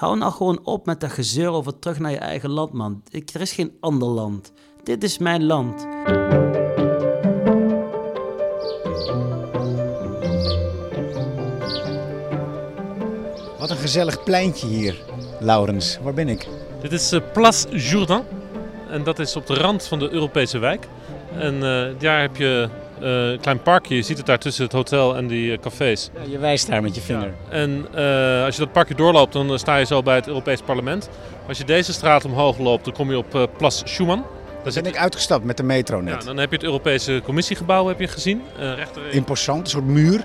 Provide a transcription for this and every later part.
Hou nou gewoon op met dat gezeur over terug naar je eigen land, man. Ik, er is geen ander land. Dit is mijn land. Wat een gezellig pleintje hier, Laurens. Waar ben ik? Dit is uh, Place Jourdain. En dat is op de rand van de Europese wijk. En uh, daar heb je uh, een klein parkje. Je ziet het daar tussen het hotel en die cafés. Ja, je wijst daar met je vinger. Ja. En als je dat parkje doorloopt, dan sta je zo bij het Europees Parlement. Als je deze straat omhoog loopt, dan kom je op Place Schuman. Daar ben ik uitgestapt met de metro net. Ja, dan heb je het Europese Commissiegebouw heb je gezien. rechter... Imposant, een soort muur.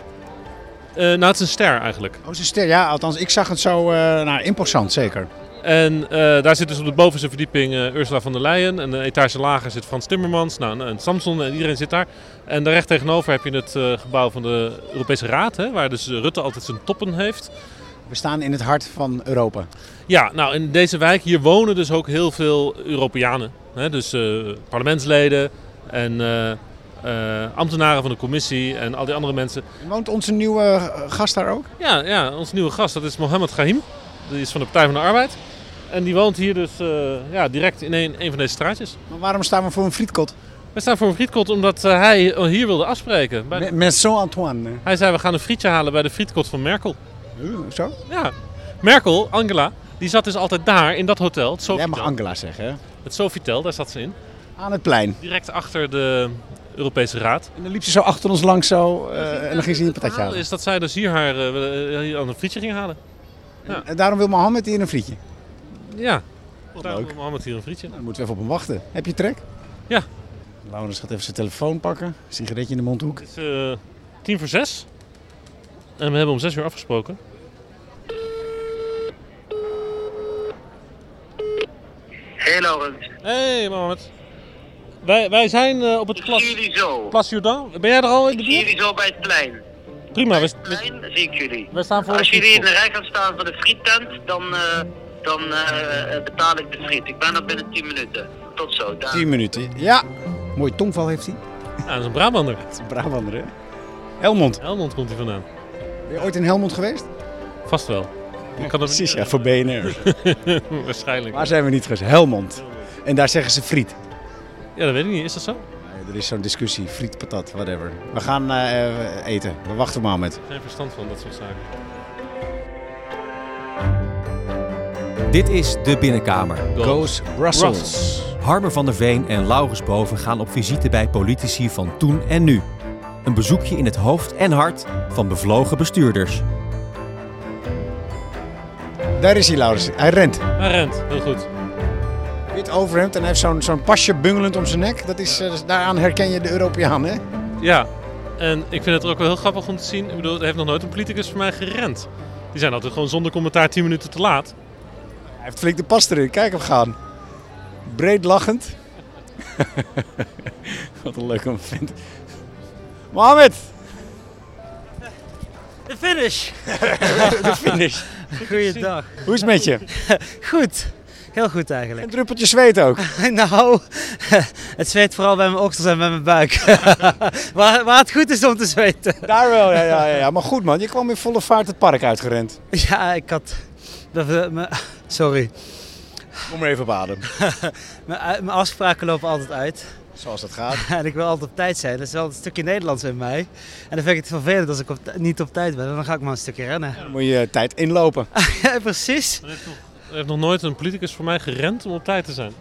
Uh, nou, het is een ster eigenlijk. Oh, het is een ster. Ja, althans, ik zag het zo uh, nou, imposant, zeker. En uh, daar zit dus op de bovenste verdieping Ursula von der Leyen. En de etage lager zit Frans Timmermans nou, en Samson en iedereen zit daar. En daar recht tegenover heb je het gebouw van de Europese Raad, hè, waar dus Rutte altijd zijn toppen heeft. We staan in het hart van Europa. Ja, nou in deze wijk hier wonen dus ook heel veel Europeanen. Hè, dus parlementsleden en uh, ambtenaren van de commissie en al die andere mensen. Woont onze nieuwe gast daar ook? Ja, ja onze nieuwe gast, dat is Mohammed Gahim. Die is van de Partij van de Arbeid. En die woont hier dus uh, ja, direct in een, een van deze straatjes. Maar waarom staan we voor een frietkot? We staan voor een frietkot omdat uh, hij hier wilde afspreken. Bij... Maison Antoine. Hij zei we gaan een frietje halen bij de frietkot van Merkel. Uh, zo? Ja. Merkel, Angela, die zat dus altijd daar in dat hotel. Het Jij mag Angela zeggen hè? Het Sofitel, daar zat ze in. Aan het plein. Direct achter de Europese Raad. En dan liep ze zo achter ons langs zo uh, en dan ging ze een patatje halen. is dat zij dus hier, haar, uh, hier aan een frietje ging halen. Ja. En daarom wil Mohammed hier een frietje? Ja, daarom leuk. Mohammed hier een frietje. Nou, dan moeten we even op hem wachten. Heb je trek? Ja. Laurens gaat even zijn telefoon pakken, sigaretje in de mondhoek. Het is uh, tien voor zes. En we hebben om zes uur afgesproken. Hey Laurens. Hey Mohammed. Wij, wij zijn uh, op het Plas, Plas Jourdain. Ben jij er al in de buurt? Ik zie jullie zo bij het plein. Prima. Bij het plein zie ik jullie. Wij staan voor Als jullie in de rij gaan staan voor de friettent, dan, uh, dan uh, betaal ik de friet. Ik ben er binnen 10 minuten. Tot zo. 10 minuten? Ja. Mooi tongval heeft hij. Ja, dat is een Brabander. Dat is een Brabander, hè? Helmond. Helmond komt hij vandaan. Ben je ooit in Helmond geweest? Vast wel. Ik kan Precies, ja, voor BNR. Waarschijnlijk. Waar zijn we niet geweest? Helmond. En daar zeggen ze friet. Ja, dat weet ik niet. Is dat zo? Nee, er is zo'n discussie. Friet, patat, whatever. We gaan uh, eten. We wachten maar met. Geen verstand van dat soort zaken. Dit is De Binnenkamer. Goes Brussels. Harmer van der Veen en Laurens Boven gaan op visite bij politici van toen en nu. Een bezoekje in het hoofd en hart van bevlogen bestuurders. Daar is hij, Laurens. Hij rent. Hij rent, heel goed wit overhemd en hij heeft zo'n zo'n pasje bungelend om zijn nek. Dat is, uh, daaraan herken je de Europeaan, hè? Ja, en ik vind het ook wel heel grappig om te zien. Ik bedoel, er heeft nog nooit een politicus voor mij gerend. Die zijn altijd gewoon zonder commentaar 10 minuten te laat. Hij heeft flink de pas erin. Kijk hem gaan. Breed lachend. Wat een leuke moment. Mohamed! De finish! de finish. Goeiedag. Hoe is het met je? Goed. Heel goed eigenlijk. Een druppeltje zweet ook? nou, het zweet vooral bij mijn oksels en bij mijn buik. waar, waar het goed is om te zweten. Daar wel, ja, ja, ja. Maar goed man, je kwam in volle vaart het park uitgerend. Ja, ik had... Sorry. Kom maar even op adem. mijn afspraken lopen altijd uit. Zoals dat gaat. en ik wil altijd op tijd zijn. Dat is wel een stukje Nederlands in mij. En dan vind ik het vervelend als ik op niet op tijd ben. Dan ga ik maar een stukje rennen. dan moet je tijd inlopen. ja, precies. Er heeft nog nooit een politicus voor mij gerend om op tijd te zijn.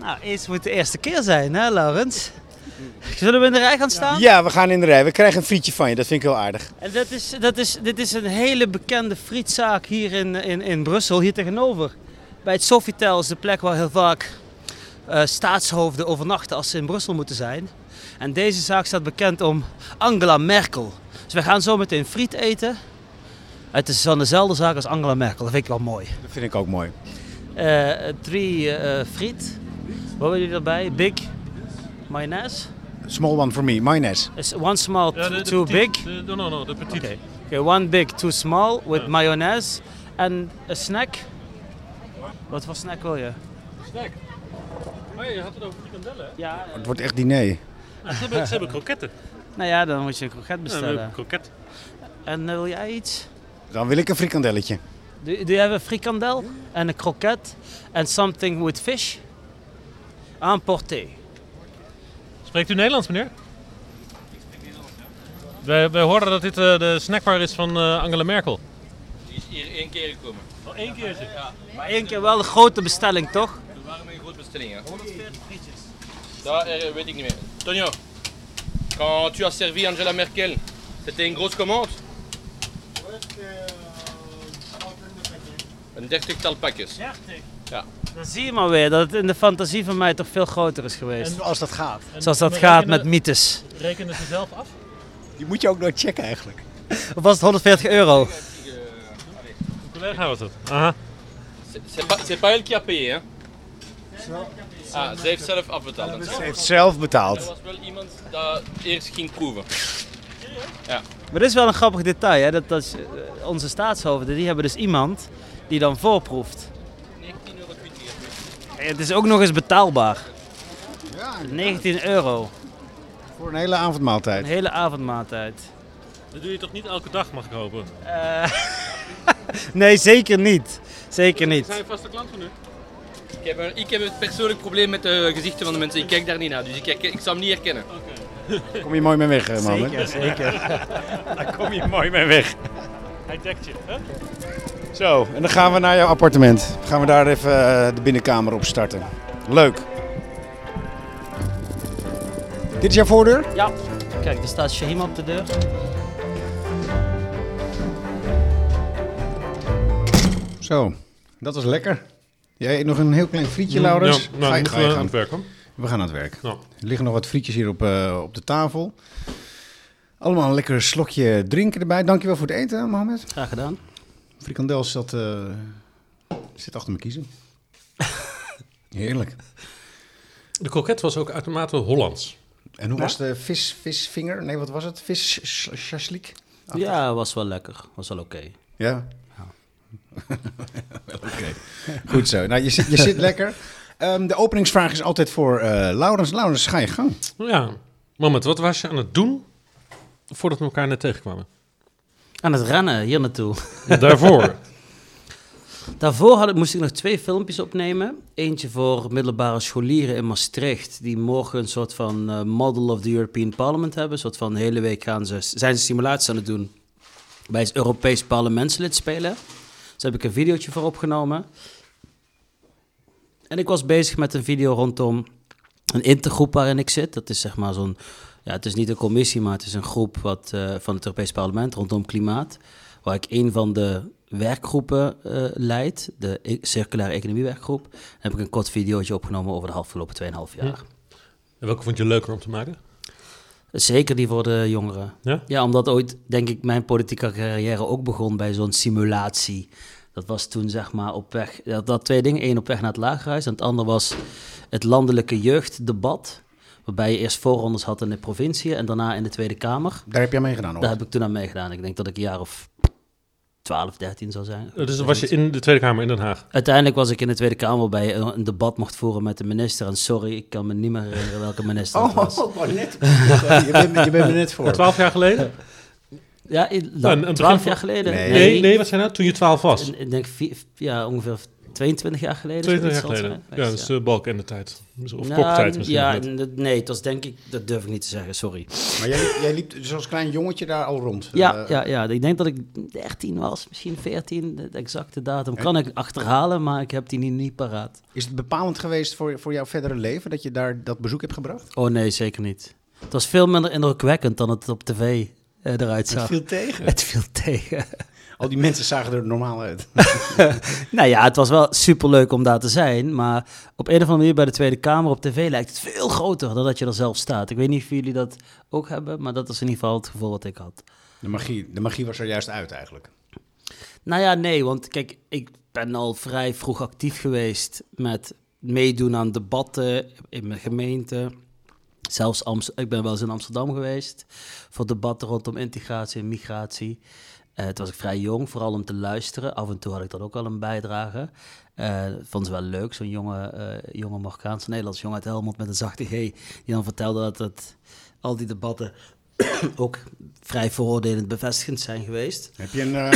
Nou, eens moet de eerste keer zijn, hè, Laurens? Zullen we in de rij gaan staan? Ja, we gaan in de rij. We krijgen een frietje van je. Dat vind ik heel aardig. En dat is, dat is, dit is een hele bekende frietzaak hier in, in, in Brussel, hier tegenover. Bij het Sofitel is de plek waar heel vaak uh, staatshoofden overnachten als ze in Brussel moeten zijn. En deze zaak staat bekend om Angela Merkel. Dus we gaan zo meteen friet eten. Het is van dezelfde zaak als Angela Merkel. Dat vind ik wel mooi. Dat vind ik ook mooi. Uh, drie uh, friet. Wat wil je erbij? Big mayonaise? Small one for me, mayonaise. Is one small, too big? No, no, no, de petit. Okay. okay, one big, too small with ja. mayonaise. En een snack? Wat voor snack wil je? Snack? Oh ja, je had het over frikandellen, Ja. Het wordt echt diner. Ja, ze, hebben, ze hebben kroketten. Nou ja, dan moet je een kroket bestellen. Ja, kroket. En uh, wil jij iets? Dan wil ik een frikandelletje. Do, do you have a frikandel and a croquette and something with fish? Emporté. Spreekt u Nederlands, meneer? Wij, wij horen dat dit eh, de snackbar is van eh, Angela Merkel. Die is hier één keer gekomen. Al één keer zit. Maar één keer wel een grote bestelling, toch? Toen waren mijn grote bestellingen. 140 frietjes. Dat eh, weet ik niet meer. Tonio, quand tu as servi Angela Merkel, c'était une grosse commande? Een dertigtal pakjes. 30. Ja. Dan zie je maar weer dat het in de fantasie van mij toch veel groter is geweest. Zoals dat gaat. Zoals dat gaat rekenen- met mythes. Rekenen ze zelf af? Die moet je ook nooit checken eigenlijk. Of was het 140 euro? Een collega was het. Aha. C'est- C'est pas, c'est pas elle qui a payé, hè? Ah, ze heeft zelf afbetaald. Ze heeft zelf Er betaald. was wel iemand dat eerst ging proeven. Maar dit is wel een grappig detail, hè? Dat, dat eh, onze staatshoofden die hebben dus iemand die dan voorproeft. 19,20 euro. En Het is ook nog eens betaalbaar. Ja, 19 euro. voor een hele Een avondmaaltijd. hele avondmaaltijd. Dat doe je toch niet elke dag, mag ik hopen? Eh, nee, zeker niet. Zeker niet. Zijn vaste klant van u? Ik heb, een, ik heb een persoonlijk probleem met de gezichten van de mensen. Ik kijk daar niet naar, dus ik, ik, ik zou hem niet herkennen. Kom je mooi mee weg, eh, man. Zeker, zeker. Daar kom je mooi mee weg. Hij dekt je, hè? Zo, en dan gaan we naar jouw appartement. Gaan we daar even eh, de binnenkamer op starten. Leuk. Dit is jouw voordeur? Ja. Kijk, er staat Shahima op de deur. Zo, dat was lekker. Jij eet nog een heel klein frietje, Laurens? Ja, nou, ga je, dan ga je moeten we aan gaan. het werk, hoor. We gaan aan het werk. Nou, Er liggen nog wat frietjes hier op, eh, op de tafel. Allemaal een lekker slokje drinken erbij. Dankjewel voor het eten, Mohamed. Graag gedaan. Frikandel zat, eh, zit achter mijn kiezen. Heerlijk. de kroket was ook uitermate Hollands. En hoe was de vis, visvinger? Nee, wat was het? Vis sh- shashlik? Ja, was wel lekker. Was wel oké. Ja. Wel Oké. Goed zo. Nou, je zit, je zit lekker. Ehm, de openingsvraag is altijd voor eh Laurens. Laurens, ga je gang. Ja. Moment, wat was je aan het doen voordat we elkaar net tegenkwamen? Aan het rennen, hier naartoe. Daarvoor. Daarvoor had ik, moest ik nog twee filmpjes opnemen. Eentje voor middelbare scholieren in Maastricht, die morgen een soort van eh, Model of the European Parliament hebben. Een soort van de hele week gaan ze, zijn ze simulaties aan het doen bij het Europees parlementslid spelen. Dus daar heb ik een videootje voor opgenomen. En ik was bezig met een video rondom een intergroep waarin ik zit. Dat is zeg maar zo'n, ja, het is niet een commissie, maar het is een groep wat, eh, van het Europees Parlement rondom klimaat. Waar ik een van de werkgroepen eh leid, de e- circulaire economiewerkgroep. Daar heb ik een kort videootje opgenomen over de afgelopen 2,5 jaar. En welke vond je leuker om te maken? Zeker die voor de jongeren. Ja? Ja, omdat ooit, denk ik, mijn politieke carrière ook begon bij zo'n simulatie. Dat was toen, zeg maar, op weg... Dat, dat twee dingen. Eén op weg naar het lagerhuis. En het andere was het landelijke jeugddebat. Waarbij je eerst voorrondes had in de provincie en daarna in de Tweede Kamer. Daar heb jij mee gedaan, hoor. Daar heb ik toen aan meegedaan. Ik denk dat ik een jaar of 12, 13 zou zijn. Dus was je in de Tweede Kamer in Den Haag? Uiteindelijk was ik in de Tweede Kamer waarbij je een debat mocht voeren met de minister. En sorry, ik kan me niet meer herinneren welke minister het was. oh, net. je, bent, je bent er net voor. Twaalf jaar geleden? Ja, Nou, twaalf jaar geleden. Nee. Nee, nee, wat zijn nou? Toen je twaalf was. Ik denk vier- ja, ongeveer 22 jaar geleden. 22 jaar geleden. Ja, dat is de balk en de tijd. Of Nou, koktijd misschien. Ja, nee, was denk ik, dat durf ik niet te zeggen, sorry. Maar jij, jij liep dus als klein jongetje daar al rond. Ja, Eh, ja, ja, ik denk dat ik 13 was, misschien 14, de exacte datum kan ik achterhalen, maar ik heb die niet, niet paraat. Is het bepalend geweest voor, voor jouw verdere leven dat je daar dat bezoek hebt gebracht? Oh nee, zeker niet. Het was veel minder indrukwekkend dan het op tv eh, eruit zag. Het viel tegen. Het viel tegen. Al die mensen zagen er normaal uit. nou ja, het was wel superleuk om daar te zijn. Maar op een of andere manier bij de Tweede Kamer op tv lijkt het veel groter dan dat je er zelf staat. Ik weet niet of jullie dat ook hebben, maar dat is in ieder geval het gevoel wat ik had. De magie, de magie was er juist uit eigenlijk. Nou ja, nee, want kijk, ik ben al vrij vroeg actief geweest met meedoen aan debatten in mijn gemeente. Zelfs Amst ik ben wel eens in Amsterdam geweest voor debatten rondom integratie en migratie. Eh toen was ik vrij jong, vooral om te luisteren. Af en toe had ik dan ook wel een bijdrage. Eh vond ze wel leuk, zo'n jonge, eh, jonge Marokkaanse Nederlandse jongen uit Helmond met een zachte G. Die dan vertelde dat het, al die debatten ook vrij veroordelend bevestigend zijn geweest. Heb je een uh,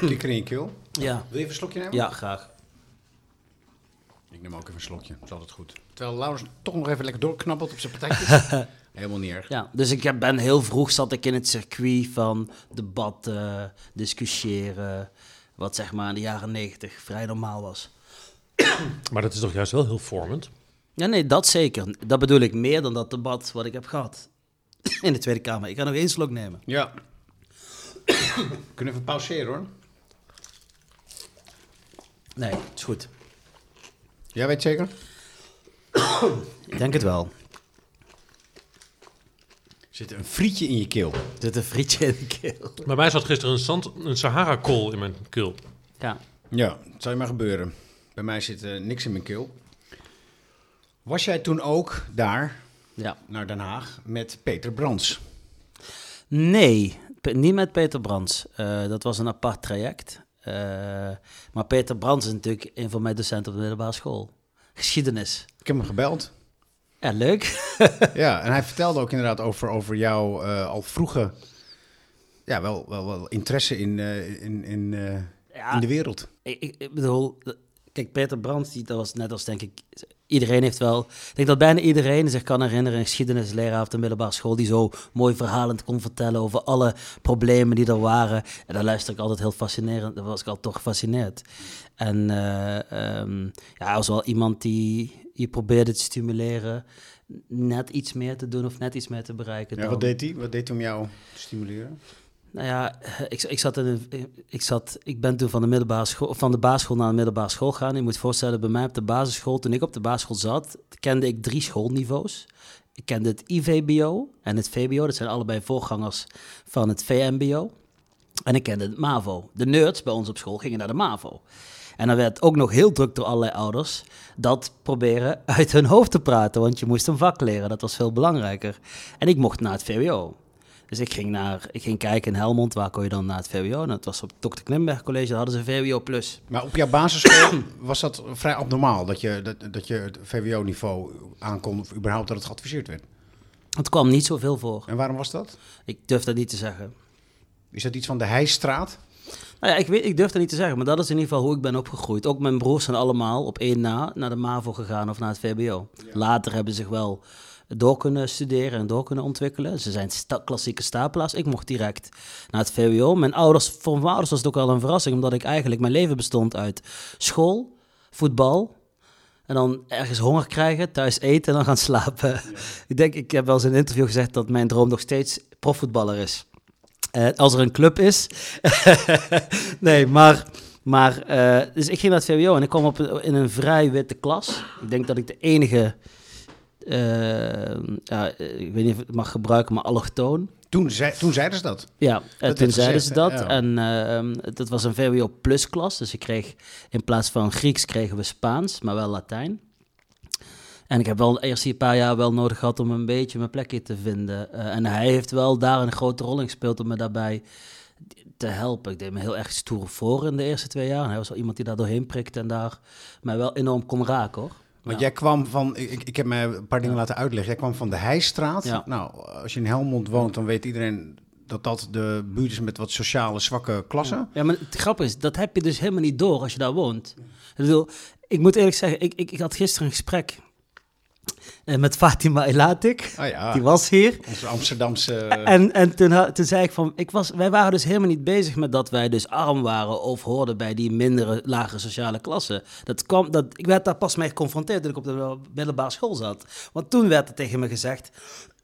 kikker in je keel? Ja. Wil je even een slokje nemen? Ja, graag. Ik neem ook even een slokje. Dat is altijd goed. Terwijl Laurens toch nog even lekker doorknabbelt op zijn patatjes. Helemaal niet erg. Ja, dus ik heb- ben heel vroeg zat ik in het circuit van debatten, discussiëren. Wat zeg maar in de jaren negentig vrij normaal was. Maar dat is toch juist wel heel vormend? Ja, nee, dat zeker. Dat bedoel ik meer dan dat debat wat ik heb gehad in de Tweede Kamer. Ik ga nog één slok nemen. Ja. Kunnen we even pauzeren hoor. Nee, is goed. Jij weet zeker? Ik denk het wel. Er zit een frietje in je keel. Er zit een frietje in de keel. Bij mij zat gisteren een, zand, een Sahara-kool in mijn keel. Ja. Ja, het zou je maar gebeuren. Bij mij zit eh, niks in mijn keel. Was jij toen ook daar, ja. naar Den Haag, met Peter Brands? Nee, Pe- niet met Peter Brands. Eh, dat was een apart traject. Eh, maar Peter Brands is natuurlijk een van mijn docenten op de middelbare school. Geschiedenis. Ik heb hem gebeld. Ja, leuk. Ja, en hij vertelde ook inderdaad over, over jouw eh, al vroege, ja, wel, wel, wel interesse in, eh, in, in, eh, Ja. in de wereld. Ik, bedoel, kijk, Peter Brandt, die, dat was net als denk ik, iedereen heeft wel, ik denk dat bijna iedereen zich kan herinneren, een geschiedenisleraar op de middelbare school, die zo mooi verhalend kon vertellen over alle problemen die er waren. En daar luister ik altijd heel fascinerend, daar was ik al toch gefascineerd. En eh, ehm, ja, hij was wel iemand die je probeerde te stimuleren, net iets meer te doen of net iets meer te bereiken. Ja, dan- wat deed hij? Wat deed hij om jou te stimuleren? nou ja, ik, ik, zat in een, ik, zat, ik ben toen van de, middelbare school, van de basisschool naar de middelbare school gegaan. Je moet je voorstellen, bij mij op de basisschool, toen ik op de basisschool zat, kende ik drie schoolniveaus. Ik kende het IVBO en het VBO, dat zijn allebei voorgangers van het VMBO. En ik kende het MAVO. De nerds bij ons op school gingen naar de MAVO. En dan werd ook nog heel druk door allerlei ouders dat proberen uit hun hoofd te praten, want je moest een vak leren. Dat was veel belangrijker. En ik mocht naar het VWO. Dus ik ging, naar, ik ging kijken in Helmond, waar kon je dan naar het VWO? En dat was op Dr. Klimberg College, daar hadden ze VWO+. Plus. Maar op jouw basisschool was dat vrij abnormaal, dat je, dat, dat je het VWO-niveau aankon, of überhaupt dat het geadviseerd werd. Het kwam niet zoveel voor. En waarom was dat? Ik durf dat niet te zeggen. Is dat iets van de Heijstraat? Nou ja, ik, weet, ik durf dat niet te zeggen, maar dat is in ieder geval hoe ik ben opgegroeid. Ook mijn broers zijn allemaal op één na naar de MAVO gegaan of naar het VBO. Later hebben ze zich wel door kunnen studeren en door kunnen ontwikkelen. Ze zijn sta- klassieke stapelaars. Ik mocht direct naar het VWO. Mijn ouders, voor mijn ouders was het ook wel een verrassing, omdat ik eigenlijk mijn leven bestond uit school, voetbal. En dan ergens honger krijgen, thuis eten en dan gaan slapen. Ik denk, ik heb wel eens in een interview gezegd dat mijn droom nog steeds profvoetballer is. Eh, als er een club is. nee, maar. maar eh, dus ik ging naar het VWO en ik kwam op een- in een vrij witte klas. Ik denk dat ik de enige. eh, ja, ik weet niet of ik het mag gebruiken, maar allochtoon. Toen, zei, toen zeiden ze dat. Ja, toen zeiden ze dat. Ja. En eh, dat was een VWO plus klas. Dus ik kreeg in plaats van Grieks kregen we Spaans, maar wel Latijn. En ik heb wel eerst die paar jaar wel nodig gehad om een beetje mijn plekje te vinden. Eh, en hij heeft wel daar een grote rol in gespeeld om me daarbij te helpen. Ik deed me heel erg stoer voor in de eerste twee jaar. En hij was wel iemand die daar doorheen prikte en daar mij wel enorm kon raken hoor. Want Ja. jij kwam van, ik, ik heb mij een paar dingen laten uitleggen. Jij kwam van de Heijstraat. Ja. Nou, als je in Helmond woont, dan weet iedereen dat dat de buurt is met wat sociale zwakke klassen. Ja, maar het grappige is, dat heb je dus helemaal niet door als je daar woont. Ik bedoel, ik moet eerlijk zeggen, ik, ik, ik had gisteren een gesprek met Fatima Elatik. Ah ja, Die was hier. onze Amsterdamse... En, en toen, toen zei ik van, ik was, wij waren dus helemaal niet bezig met dat wij dus arm waren of hoorden bij die mindere, lagere sociale klasse. Dat kwam, dat, ik werd daar pas mee geconfronteerd toen ik op de middelbare school zat. Want toen werd er tegen me gezegd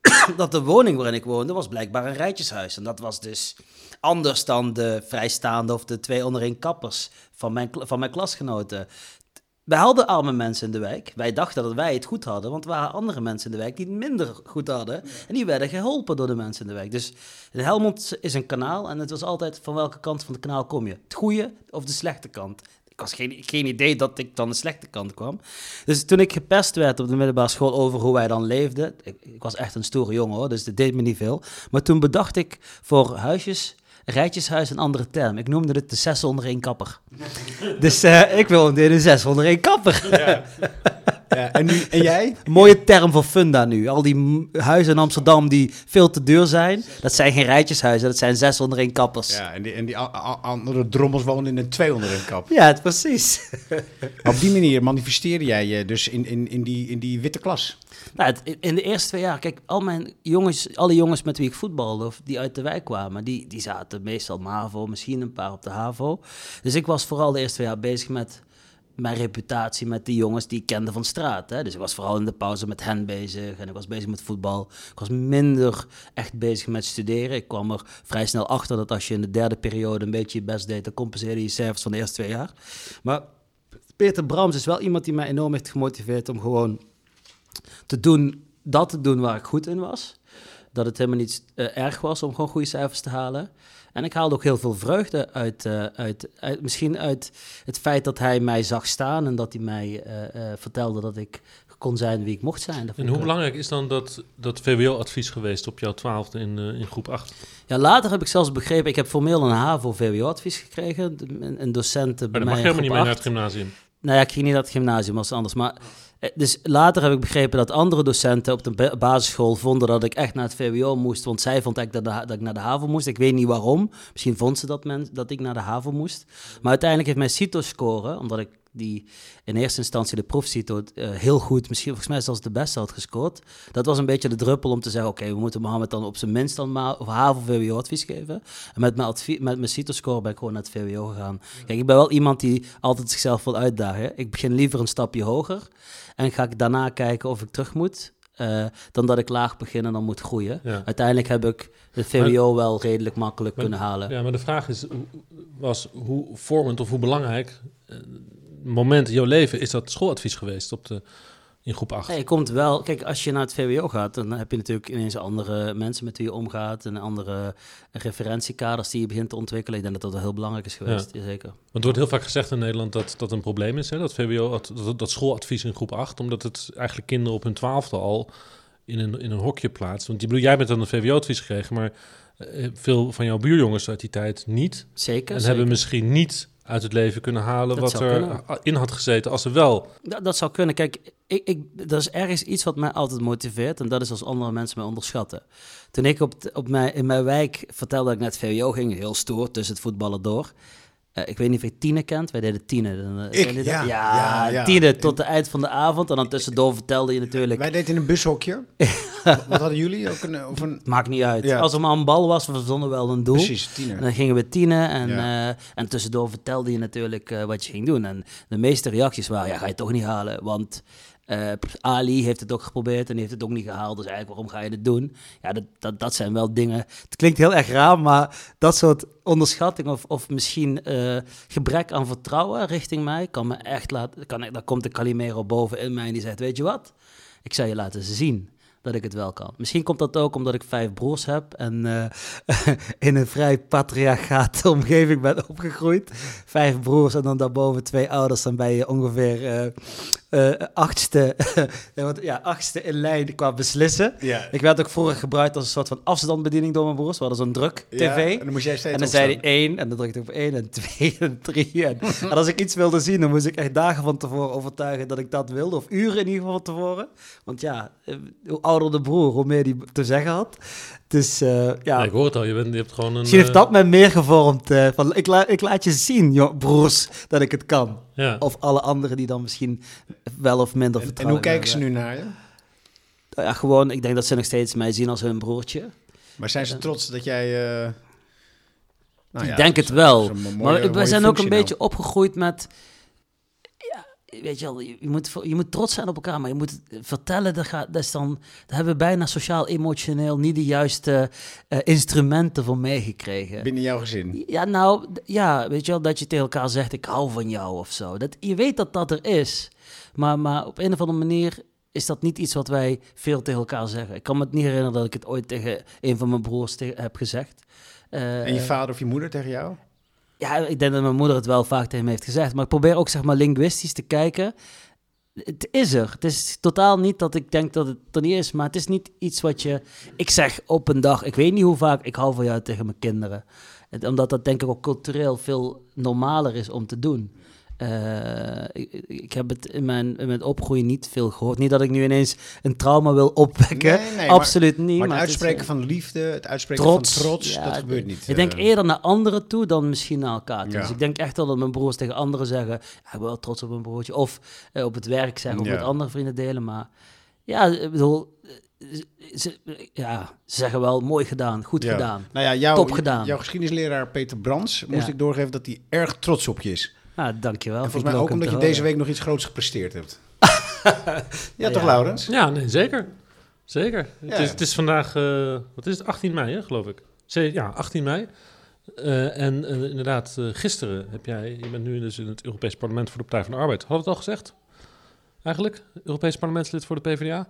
dat de woning waarin ik woonde was blijkbaar een rijtjeshuis. En dat was dus anders dan de vrijstaande of de twee onder één kappers van mijn, van mijn klasgenoten. Wij hadden arme mensen in de wijk. Wij dachten dat wij het goed hadden, want er waren andere mensen in de wijk die het minder goed hadden. En die werden geholpen door de mensen in de wijk. Dus Helmond is een kanaal en het was altijd van welke kant van het kanaal kom je? Het goede of de slechte kant? Ik had geen, geen idee dat ik dan de slechte kant kwam. Dus toen ik gepest werd op de middelbare school over hoe wij dan leefden. Ik, ik was echt een stoere jongen hoor, dus dat deed me niet veel. Maar toen bedacht ik voor huisjes, rijtjeshuis een andere term. Ik noemde het de zes onder één kapper. Dus eh, ik de zes onder één kapper. Ja, En, nu, en jij? Een mooie term voor funda nu. Al die huizen in Amsterdam die veel te duur zijn. Dat zijn geen rijtjeshuizen, dat zijn 601 kappers. Ja, Ja, en die, en die andere drommels wonen in een 200 kap. het, precies. Op die manier manifesteerde jij je dus in, in, in, die, in die witte klas. Nou, het- in de eerste twee jaar, kijk, al mijn jongens, alle jongens met wie ik voetbalde, of die uit de wijk kwamen, die, die zaten meestal MAVO, misschien een paar op de HAVO. Dus ik was vooral de eerste twee jaar bezig met mijn reputatie met die jongens die ik kende van straat. Hè. Dus ik was vooral in de pauze met hen bezig en ik was bezig met voetbal. Ik was minder echt bezig met studeren. Ik kwam er vrij snel achter dat als je in de derde periode een beetje je best deed, dan compenseerde je cijfers van de eerste twee jaar. Maar Peter Brams is wel iemand die mij enorm heeft gemotiveerd om gewoon te doen, dat te doen waar ik goed in was. Dat het helemaal niet eh, erg was om gewoon goede cijfers te halen. En ik haalde ook heel veel vreugde uit, eh, uit, uit misschien uit het feit dat hij mij zag staan en dat hij mij eh, eh, vertelde dat ik kon zijn wie ik mocht zijn. Dat En hoe belangrijk is dan dat, dat VWO-advies geweest op jouw twaalfde in, in groep 8? Ja, later heb ik zelfs begrepen, ik heb formeel een HAVO-VWO-advies gekregen. Een, een docent bij Maar mij mag helemaal niet groep mee naar het gymnasium. Nou ja, ik ging niet naar het gymnasium, was anders. Maar, dus later heb ik begrepen dat andere docenten op de ba- basisschool vonden dat ik echt naar het VWO moest. Want zij vond eigenlijk dat, dat ik naar de HAVO moest. Ik weet niet waarom. Misschien vond ze dat, dat ik naar de HAVO moest. Maar uiteindelijk heeft mijn CITO-score, omdat ik die in eerste instantie de proefcito eh, heel goed, misschien volgens mij zelfs de beste had gescoord. Dat was een beetje de druppel om te zeggen, oké, we moeten Mohammed dan op zijn minst dan maar of HAVO VWO advies geven. En met mijn, advie- met mijn CITO-score ben ik gewoon naar het VWO gegaan. Kijk, ik ben wel iemand die altijd zichzelf wil uitdagen. Ik begin liever een stapje hoger en ga ik daarna kijken of ik terug moet. eh, dan dat ik laag begin en dan moet groeien. Ja. Uiteindelijk heb ik de VWO wel redelijk makkelijk Maar- kunnen halen. Ja, maar de vraag is, hoe- was hoe vormend of hoe belangrijk eh, moment in jouw leven is dat schooladvies geweest op de, in groep 8? Nee, je komt wel. Kijk, als je naar het VWO gaat, dan heb je natuurlijk ineens andere mensen met wie je omgaat. En andere referentiekaders die je begint te ontwikkelen. Ik denk dat dat wel heel belangrijk is geweest. Zeker. Want er wordt heel vaak gezegd in Nederland dat dat een probleem is, hè? dat VWO, dat, dat, schooladvies in groep 8, omdat het eigenlijk kinderen op hun twaalfde al in een, in een hokje plaatst. Want je bedoel, jij bent dan een VWO-advies gekregen, maar eh, veel van jouw buurjongens uit die tijd niet. Zeker. en zeker. hebben misschien niet uit het leven kunnen halen Dat wat er kunnen. in had gezeten als ze wel. Dat, dat zou kunnen. Kijk, ik, ik, dat is ergens iets wat mij altijd motiveert. En dat is als andere mensen mij onderschatten. Toen ik op, op mijn, in mijn wijk vertelde dat ik het VWO ging, heel stoer tussen het voetballen door. Eh, ik weet niet of je Tine kent. Wij deden Tine. Eh, Ik? Ja, ja, ja, ja. Tine tot het eind van de avond. En dan tussendoor vertelde je natuurlijk... Wij deden in een bushokje. Wat hadden jullie? Ook een, of een... Maakt niet uit. Als er maar een bal was, we verzonnen wel een doel. Precies, tiener. En dan gingen we tienen en, eh, en tussendoor vertelde je natuurlijk wat je ging doen. En de meeste reacties waren, ja, ga je toch niet halen, want eh, Ali heeft het ook geprobeerd en heeft het ook niet gehaald. Dus eigenlijk, waarom ga je het doen? Ja, dat, dat, dat zijn wel dingen, het klinkt heel erg raar, maar dat soort onderschatting of, of misschien eh, gebrek aan vertrouwen richting mij, kan me echt laten, kan, daar komt de Calimero boven in mij en die zegt, weet je wat? Ik zal je laten zien dat ik het wel kan. Misschien komt dat ook omdat ik vijf broers heb en eh, in een vrij patriarchate omgeving ben opgegroeid. Vijf broers en dan daarboven twee ouders, dan ben je ongeveer eh, achtste, ja, achtste in lijn qua beslissen. Ja. Ik werd ook vroeger gebruikt als een soort van afstandsbediening door mijn broers. We hadden zo'n druk tv. Ja, en dan moest jij steeds En dan zei hij één, en dan drukte ik op één, en twee, en drie. En, en als ik iets wilde zien, dan moest ik echt dagen van tevoren overtuigen dat ik dat wilde. Of uren in ieder geval van tevoren. Want ja, hoe ouder de broer, hoe meer die te zeggen had. Dus eh, ja, Ja, ik hoor het al, je, bent, je hebt gewoon een... misschien heeft eh, dat mij meer gevormd. eh, van, ik, la- ik laat je zien, joh, broers, dat ik het kan. ja. Of alle anderen die dan misschien wel of minder En, en vertrouwen hoe kijken ze nu naar je? Ja, gewoon, ik denk dat ze nog steeds mij zien als hun broertje. Maar zijn ze trots dat jij... eh, nou ik ja, denk het wel. mooie- maar we zijn ook een nou. beetje opgegroeid met... Weet je wel, je, moet, je moet trots zijn op elkaar, maar je moet vertellen, dat, gaat, dat, is dan, daar hebben we bijna sociaal-emotioneel niet de juiste eh, instrumenten voor meegekregen. Binnen jouw gezin. Ja, nou, ja, weet je wel, dat je tegen elkaar zegt, ik hou van jou of zo. Dat, je weet dat dat er is, maar, maar op een of andere manier is dat niet iets wat wij veel tegen elkaar zeggen. Ik kan me het niet herinneren dat ik het ooit tegen een van mijn broers heb gezegd. Eh, En je vader of je moeder tegen jou? Ja, ik denk dat mijn moeder het wel vaak tegen me heeft gezegd. Maar ik probeer ook zeg maar linguistisch te kijken. Het is er. Het is totaal niet dat ik denk dat het er niet is. Maar het is niet iets wat je... Ik zeg op een dag, ik weet niet hoe vaak, ik hou van jou tegen mijn kinderen. Omdat dat denk ik ook cultureel veel normaler is om te doen. Eh, ik, ik heb het in mijn, in mijn opgroeien niet veel gehoord. Niet dat ik nu ineens een trauma wil opwekken. Nee, nee, maar- Absoluut niet. Maar het uitspreken eh, van liefde, het uitspreken trots, van trots, ja, dat gebeurt niet. Ik denk eh. eerder naar anderen toe dan misschien naar elkaar toe. Ja. Dus ik denk echt wel dat mijn broers tegen anderen zeggen... "Ja, ik ben wel trots op mijn broertje. Of op het werk zeggen of Ja. met andere vrienden delen. Maar ja, ik bedoel... Ze, ja, ze zeggen wel mooi gedaan, goed Ja. gedaan. Nou ja, Top gedaan. jouw geschiedenisleraar Peter Brands moest ik doorgeven dat hij erg trots op je is. Nou, dankjewel. en volgens mij ik ook omdat je deze week nog iets groots gepresteerd hebt. ja, toch, Ja. Laurens? Ja, nee, zeker. Zeker. Ja. Het, is, het is vandaag, eh, wat is het, 18 mei, hè, geloof ik. Ja, 18 mei. Eh, en eh, inderdaad, eh, gisteren heb jij, je bent nu dus in het Europees Parlement voor de Partij van de Arbeid. We het al gezegd? Eigenlijk? Europees parlementslid voor de PvdA?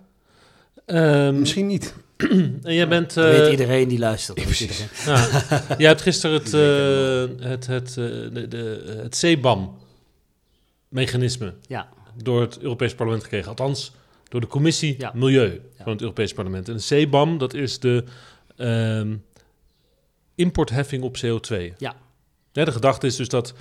Ehm, Misschien niet. En jij bent... Dat weet eh, iedereen die luistert. Precies. ja, jij hebt gisteren het, eh, het, het, eh, de, de, het CBAM-mechanisme Ja, door het Europees Parlement gekregen. Althans, door de Commissie Ja. Milieu van het Europees Parlement. En de CBAM, dat is de ehm, importheffing op CO2. Ja. Ja, de gedachte is dus dat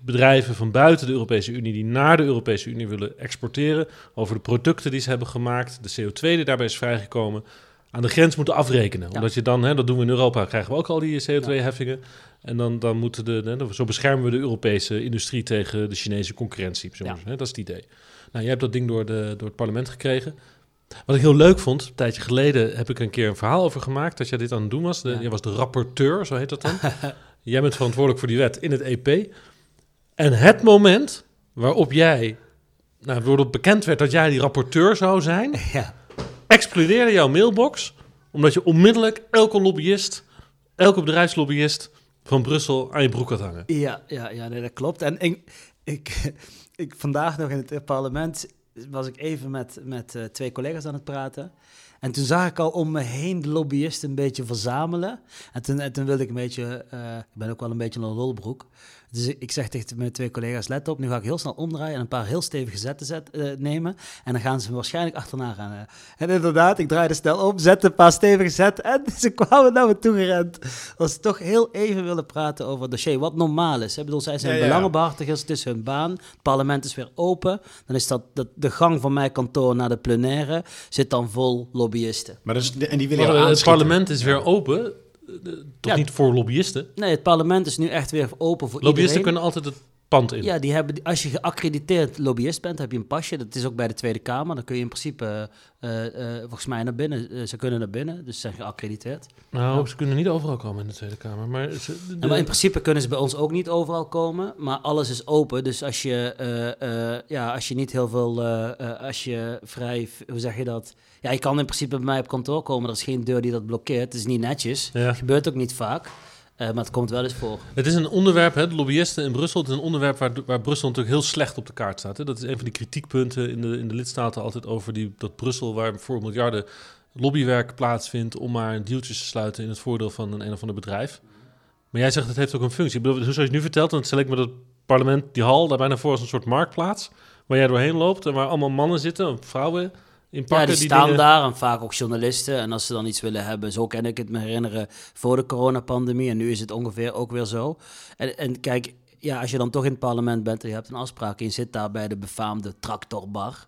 bedrijven van buiten de Europese Unie die naar de Europese Unie willen exporteren, over de producten die ze hebben gemaakt, de CO2 die daarbij is vrijgekomen, aan de grens moeten afrekenen. Ja. Omdat je dan, hè, dat doen we in Europa, krijgen we ook al die CO2-heffingen. En dan, dan moeten de, hè, zo beschermen we de Europese industrie tegen de Chinese concurrentie. Ja. hè, dat is het idee. Nou, jij hebt dat ding door, de, door het parlement gekregen. Wat ik heel leuk vond, een tijdje geleden heb ik een keer een verhaal over gemaakt dat jij dit aan het doen was. De, Ja. Jij was de rapporteur, zo heet dat dan. jij bent verantwoordelijk voor die wet in het EP. En het moment waarop jij, nou, doordat bekend werd dat jij die rapporteur zou zijn, ja. explodeerde jouw mailbox, omdat je onmiddellijk elke lobbyist, elke bedrijfslobbyist van Brussel aan je broek had hangen. Ja, ja, ja nee, dat klopt. En ik, ik, ik, vandaag nog in het parlement was ik even met, met eh, twee collega's aan het praten. En toen zag ik al om me heen de lobbyisten een beetje verzamelen. En toen, en toen wilde ik een beetje, eh, ik ben ook wel een beetje een lolbroek. Dus ik, zeg tegen mijn twee collega's, let op, nu ga ik heel snel omdraaien en een paar heel stevige zetten zet, eh, nemen. En dan gaan ze me waarschijnlijk achterna gaan. eh. En inderdaad, ik draaide snel om, zette een paar stevige zetten en ze kwamen naar me toe gerend. Als ze toch heel even willen praten over het dossier, wat normaal is. hè. Ik bedoel, zij zijn Ja, ja. belangenbehartigers, het is hun baan. Het parlement is weer open. Dan is dat, dat de gang van mijn kantoor naar de plenaire zit dan vol lobbyisten. Maar en die willen Maar, het parlement is weer open, toch Ja. niet voor lobbyisten. Nee, het parlement is nu echt weer open voor Lobbyisten iedereen. kunnen altijd het pand in. Ja, die hebben, als je geaccrediteerd lobbyist bent, heb je een pasje. Dat is ook bij de Tweede Kamer. Dan kun je in principe, eh, eh, volgens mij, naar binnen. Eh, ze kunnen naar binnen, dus ze zijn geaccrediteerd. Nou, ze kunnen niet overal komen in de Tweede Kamer. Maar, ze, de- En maar in principe kunnen ze bij ons ook niet overal komen, maar alles is open. Dus als je, eh, eh, ja, als je niet heel veel, eh, eh, als je vrij, hoe zeg je dat? Ja, je kan in principe bij mij op kantoor komen. Er is geen deur die dat blokkeert. Het is niet netjes. Ja. Gebeurt ook niet vaak, eh, maar het komt wel eens voor. Het is een onderwerp, hè, de lobbyisten in Brussel, het is een onderwerp waar, waar Brussel natuurlijk heel slecht op de kaart staat. Hè. Dat is een van die kritiekpunten in de, in de lidstaten altijd over die, dat Brussel, waar voor miljarden lobbywerk plaatsvindt om maar deeltjes te sluiten in het voordeel van een een of ander bedrijf. Maar jij zegt het heeft ook een functie. Ik bedoel, zoals je nu vertelt, dan stel ik me dat parlement, die hal, daar bijna voor als een soort marktplaats, waar jij doorheen loopt en waar allemaal mannen zitten, vrouwen in pakken. Ja, die staan dingen- daar en vaak ook journalisten. En als ze dan iets willen hebben, zo kan ik het me herinneren voor de coronapandemie. En nu is het ongeveer ook weer zo. En, en kijk, ja, als je dan toch in het parlement bent en je hebt een afspraak en je zit daar bij de befaamde tractorbar.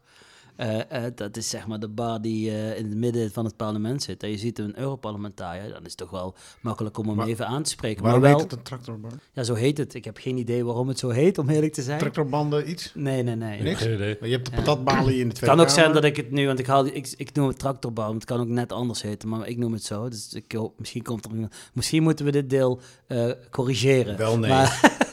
Eh, eh, dat is zeg maar de bar die eh, in het midden van het parlement zit. En je ziet een Europarlementariër, dan is het toch wel makkelijk om hem Maar- even aan te spreken. Waarom maar wel, heet het een tractorband? ja, zo heet het. Ik heb geen idee waarom het zo heet, om eerlijk te zijn. Tractorbanden iets? Nee, nee, nee. Niks? geen idee. Je hebt de Ja. patatbalen in de Het Tweede kan ook zijn dat ik het nu, want ik, haal, die- ik, ik noem het tractorbouw, maar het kan ook net anders heten, maar ik noem het zo. Dus ik hoop, misschien komt er, misschien moeten we dit deel eh, corrigeren. Wel nee. Maar-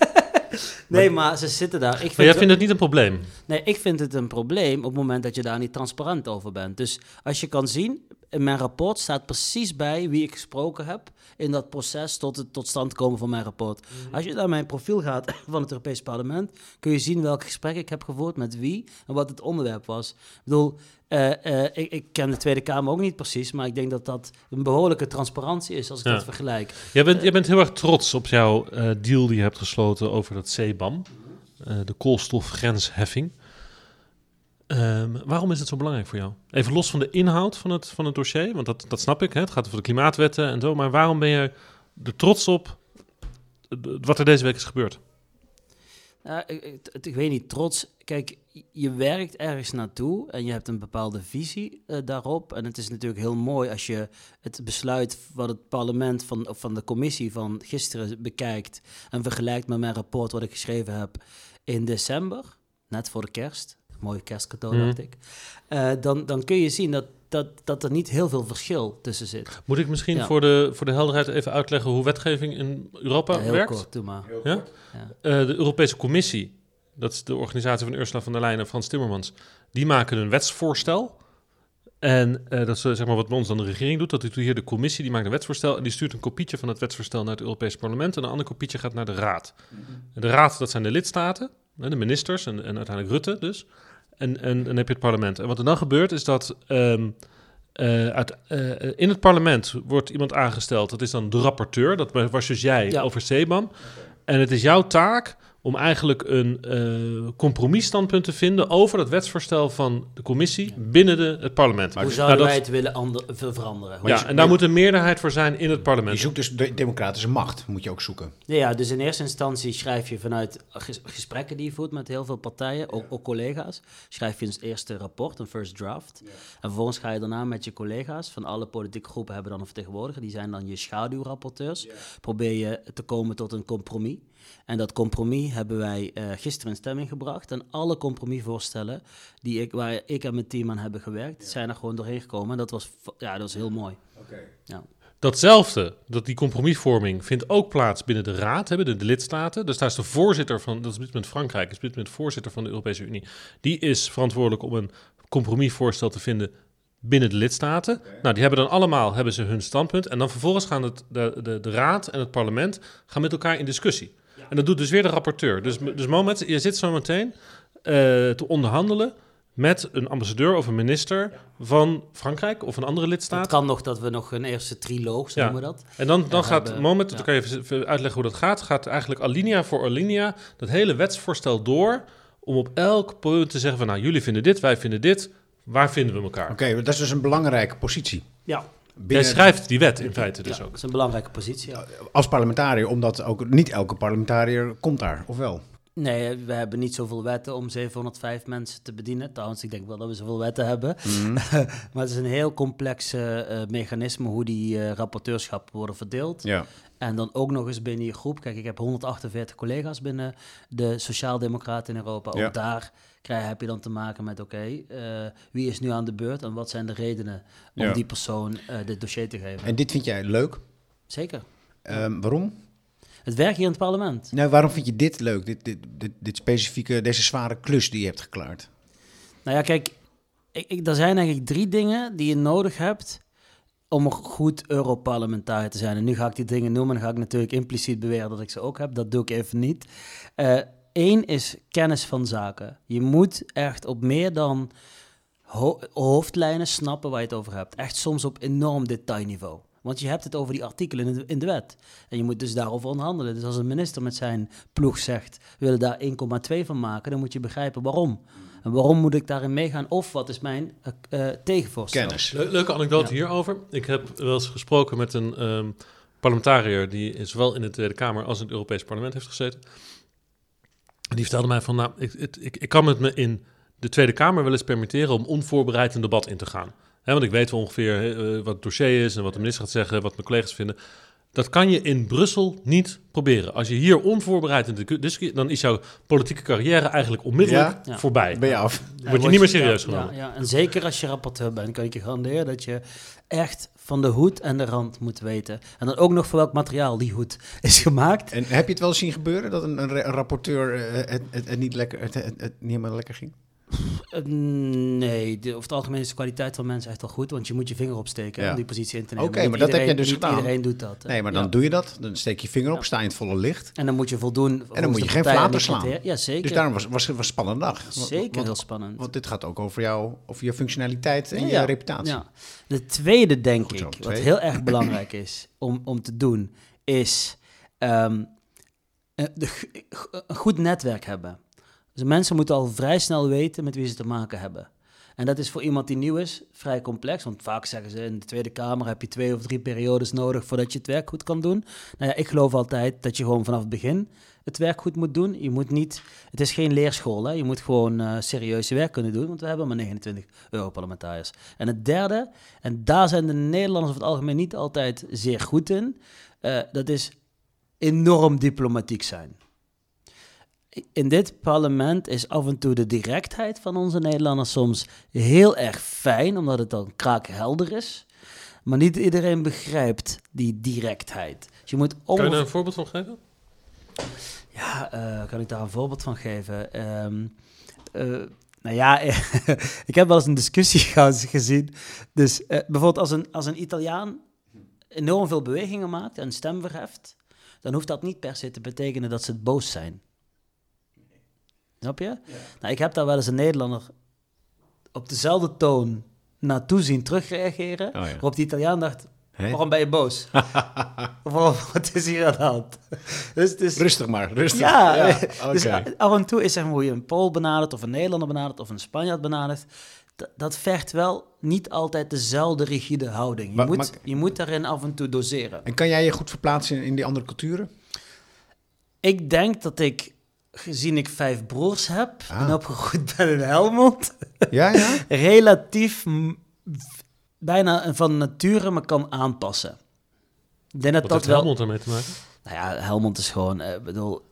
nee, maar ze zitten daar. Ik vind, Maar jij vindt het niet een probleem? nee, ik vind het een probleem op het moment dat je daar niet transparant over bent. Dus als je kan zien, in mijn rapport staat precies bij wie ik gesproken heb in dat proces tot het tot stand komen van mijn rapport. Als je naar mijn profiel gaat van het Europees Parlement, kun je zien welk gesprek ik heb gevoerd met wie en wat het onderwerp was. Ik bedoel, eh, eh, ik, ik ken de Tweede Kamer ook niet precies, maar ik denk dat dat een behoorlijke transparantie is als ik Ja. dat vergelijk. Jij bent, jij bent heel erg trots op jouw eh, deal die je hebt gesloten over dat CBAM, de koolstofgrensheffing. Ehm, waarom is het zo belangrijk voor jou? Even los van de inhoud van het, van het dossier, want dat, dat snap ik, hè? het gaat over de klimaatwetten en zo, maar waarom ben je er trots op wat er deze week is gebeurd? Ja, ik, ik, weet niet, trots. Kijk, je werkt ergens naartoe en je hebt een bepaalde visie eh, daarop. En het is natuurlijk heel mooi als je het besluit wat het parlement van, van de commissie van gisteren bekijkt en vergelijkt met mijn rapport wat ik geschreven heb in december, net voor de kerst. Mooi kerstcadeau, Mhm. dacht ik. Eh, dan, dan kun je zien dat, dat, dat er niet heel veel verschil tussen zit. Moet ik misschien Ja. voor, de, voor de helderheid even uitleggen hoe wetgeving in Europa Ja, heel werkt? kort, doe maar. Ja? Ja. Eh, de Europese Commissie, dat is de organisatie van Ursula von der Leyen en Frans Timmermans, die maken een wetsvoorstel. En eh, dat is zeg maar wat bij ons dan de regering doet. Dat doet hier de commissie, die maakt een wetsvoorstel en die stuurt een kopietje van het wetsvoorstel naar het Europese parlement. En een ander kopietje gaat naar de raad. En de raad, dat zijn de lidstaten, hè, de ministers en, en uiteindelijk Rutte dus. En, en dan heb je het parlement. En wat er dan gebeurt is dat ehm, eh, uit, eh, in het parlement wordt iemand aangesteld. Dat is dan de rapporteur, dat was dus jij Ja. over CBAM. En het is jouw taak om eigenlijk een eh compromisstandpunt te vinden over dat wetsvoorstel van de commissie binnen de, het parlement. Hoe Nou, zouden dat- wij het willen ander, ver- veranderen? Hoe- ja, en daar moet een meerderheid voor zijn in het Je parlement. zoekt dus de democratische macht, moet je ook zoeken. Ja, dus in eerste instantie schrijf je vanuit ges- gesprekken die je voert met heel veel partijen, ook, ook collega's, schrijf je een eerste rapport, een first draft. En vervolgens ga je daarna met je collega's van alle politieke groepen hebben dan een vertegenwoordiger, die zijn dan je schaduwrapporteurs. Probeer je te komen tot een compromis. En dat compromis hebben wij eh, gisteren in stemming gebracht. En alle compromisvoorstellen die ik, waar ik en mijn team aan hebben gewerkt, zijn er gewoon doorheen gekomen. En dat was, ja, dat was heel mooi. Ja. Datzelfde, dat die compromisvorming vindt ook plaats binnen de Raad, hè, binnen de lidstaten. Dus daar is de voorzitter van, dat is op dit moment Frankrijk, is op dit moment voorzitter van de Europese Unie. Die is verantwoordelijk om een compromisvoorstel te vinden binnen de lidstaten. Nou, die hebben dan allemaal hebben ze hun standpunt. En dan vervolgens gaan het, de, de, de Raad en het parlement gaan met elkaar in discussie. En dat doet dus weer de rapporteur. Dus, dus moment, je zit zo meteen eh, te onderhandelen met een ambassadeur of een minister van Frankrijk of een andere lidstaat. Het kan nog dat we nog een eerste triloog, Ja. noemen we dat. En dan, dan Ja, gaat hebben- het moment, ja. dan kan je even- even uitleggen hoe dat gaat, gaat eigenlijk alinea voor alinea dat hele wetsvoorstel door om op elk punt te zeggen van nou jullie vinden dit, wij vinden dit, waar vinden we elkaar? Oké, dat is dus een belangrijke positie. Ja, Jij Binnen, schrijft die wet in feite dus ja, ook. dat is een belangrijke positie. ja. Als parlementariër, omdat ook niet elke parlementariër komt daar, of wel? Nee, we hebben niet zoveel wetten om 705 mensen te bedienen. Trouwens, ik denk wel dat we zoveel wetten hebben. maar het is een heel complex eh, mechanisme hoe die eh rapporteurschappen worden verdeeld. Ja. En dan ook nog eens binnen je groep. Kijk, ik heb 148 collega's binnen de Sociaaldemocraten in Europa. Ook Ja. daar krijg, heb je dan te maken met, oké, eh, wie is nu aan de beurt en wat zijn de redenen om Ja. die persoon eh, dit dossier te geven? En dit vind jij leuk? Zeker. Ehm, waarom? Het werk hier in het parlement. Nou, waarom vind je dit leuk? Dit, dit, dit, dit specifieke, deze zware klus die je hebt geklaard? Nou ja, kijk, ik, ik, er zijn eigenlijk drie dingen die je nodig hebt om een goed Europarlementariër te zijn. En nu ga ik die dingen noemen en ga ik natuurlijk impliciet beweren dat ik ze ook heb. Dat doe ik even niet. Eén is kennis van zaken. Je moet echt op meer dan ho- hoofdlijnen snappen waar je het over hebt. Echt soms op enorm detailniveau. Want je hebt het over die artikelen in de, in de wet. En je moet dus daarover onderhandelen. Dus als een minister met zijn ploeg zegt... we willen daar 1,2 van maken... dan moet je begrijpen waarom. En waarom moet ik daarin meegaan? Of wat is mijn eh, eh, tegenvoorstel? Kennis. Le- leuke anekdote Ja. hierover. Ik heb wel eens gesproken met een ehm, parlementariër die zowel in de Tweede Kamer als in het Europees Parlement heeft gezeten. Die vertelde mij van, nou, ik, ik, ik kan het me in de Tweede Kamer wel eens permitteren om onvoorbereid een debat in te gaan. Want ik weet wel ongeveer eh, wat het dossier is en wat de minister gaat zeggen, wat mijn collega's vinden. Dat kan je in Brussel niet proberen. Als je hier onvoorbereid in de discussie, dan is jouw politieke carrière eigenlijk onmiddellijk Ja. Ja. voorbij. Ben je af? Ja, Word je niet meer serieus ja, genomen. Ja, en zeker als je rapporteur bent, kan ik je garanderen dat je echt van de hoed en de rand moet weten. En dan ook nog voor welk materiaal die hoed is gemaakt. En heb je het wel eens zien gebeuren dat een, een, ra- een rapporteur eh, het, het, het niet lekker, het, het, het niet helemaal lekker ging? Eh, Nee, de, over het algemeen is de kwaliteit van mensen echt wel goed, want je moet je vinger opsteken Ja. om die positie in te nemen. Oké, maar dat heb iedereen- jij dus niet gedaan. iedereen doet dat. Nee, maar dan Ja. doe je dat. Dan steek je vinger op, sta je in het volle licht. En dan moet je voldoen. En dan moet je geen flater slaan. Ja, zeker. Dus daarom was was het was een spannende dag. Zeker want, heel spannend. want dit gaat ook over, jou, over je functionaliteit en Ja, je reputatie. Ja. De tweede, denk Goed ik, twee. wat heel erg belangrijk is om, om te doen, is ehm, eh, een goed netwerk hebben. Dus mensen moeten al vrij snel weten met wie ze te maken hebben. En dat is voor iemand die nieuw is vrij complex. Want vaak zeggen ze in de Tweede Kamer heb je twee of drie periodes nodig voordat je het werk goed kan doen. Nou ja, ik geloof altijd dat je gewoon vanaf het begin het werk goed moet doen. Je moet niet, het is geen leerschool, hè? je moet gewoon uh, serieus werk kunnen doen, want we hebben maar 29 Europarlementariërs. En het derde, en daar zijn de Nederlanders over het algemeen niet altijd zeer goed in, uh, dat is enorm diplomatiek zijn. In dit parlement is af en toe de directheid van onze Nederlanders soms heel erg fijn, omdat het dan kraakhelder is. Maar niet iedereen begrijpt die directheid. Dus je moet Kan je daar een voorbeeld van geven? Ja, uh, kan ik daar een voorbeeld van geven? Um, uh, nou ja, ik heb wel eens een discussie gezien. Dus uh, bijvoorbeeld als een, als een Italiaan enorm veel bewegingen maakt en stem verheft, dan hoeft dat niet per se te betekenen dat ze het boos zijn. Snap je? Ja. Nou, ik heb daar wel eens een Nederlander op dezelfde toon naartoe zien terugreageren, oh, ja. waarop de Italiaan dacht, Waarom ben je boos? wat is hier aan de hand? Dus, dus, rustig maar, rustig. Ja, ja dus af en toe is er hoe je een Pool benadert, of een Nederlander benadert, of een Spanjaard benadert. Dat vergt wel niet altijd dezelfde rigide houding. Je, maar, moet, je moet daarin af en toe doseren. En kan jij je goed verplaatsen in die andere culturen? Ik denk dat ik, gezien ik vijf broers heb ah. en opgegroeid ben in Helmond, ja, ja? relatief bijna van nature me kan aanpassen. Ik denk dat Wat dat heeft wel... Helmond ermee te maken? Nou ja, Helmond is gewoon, uh, bedoel,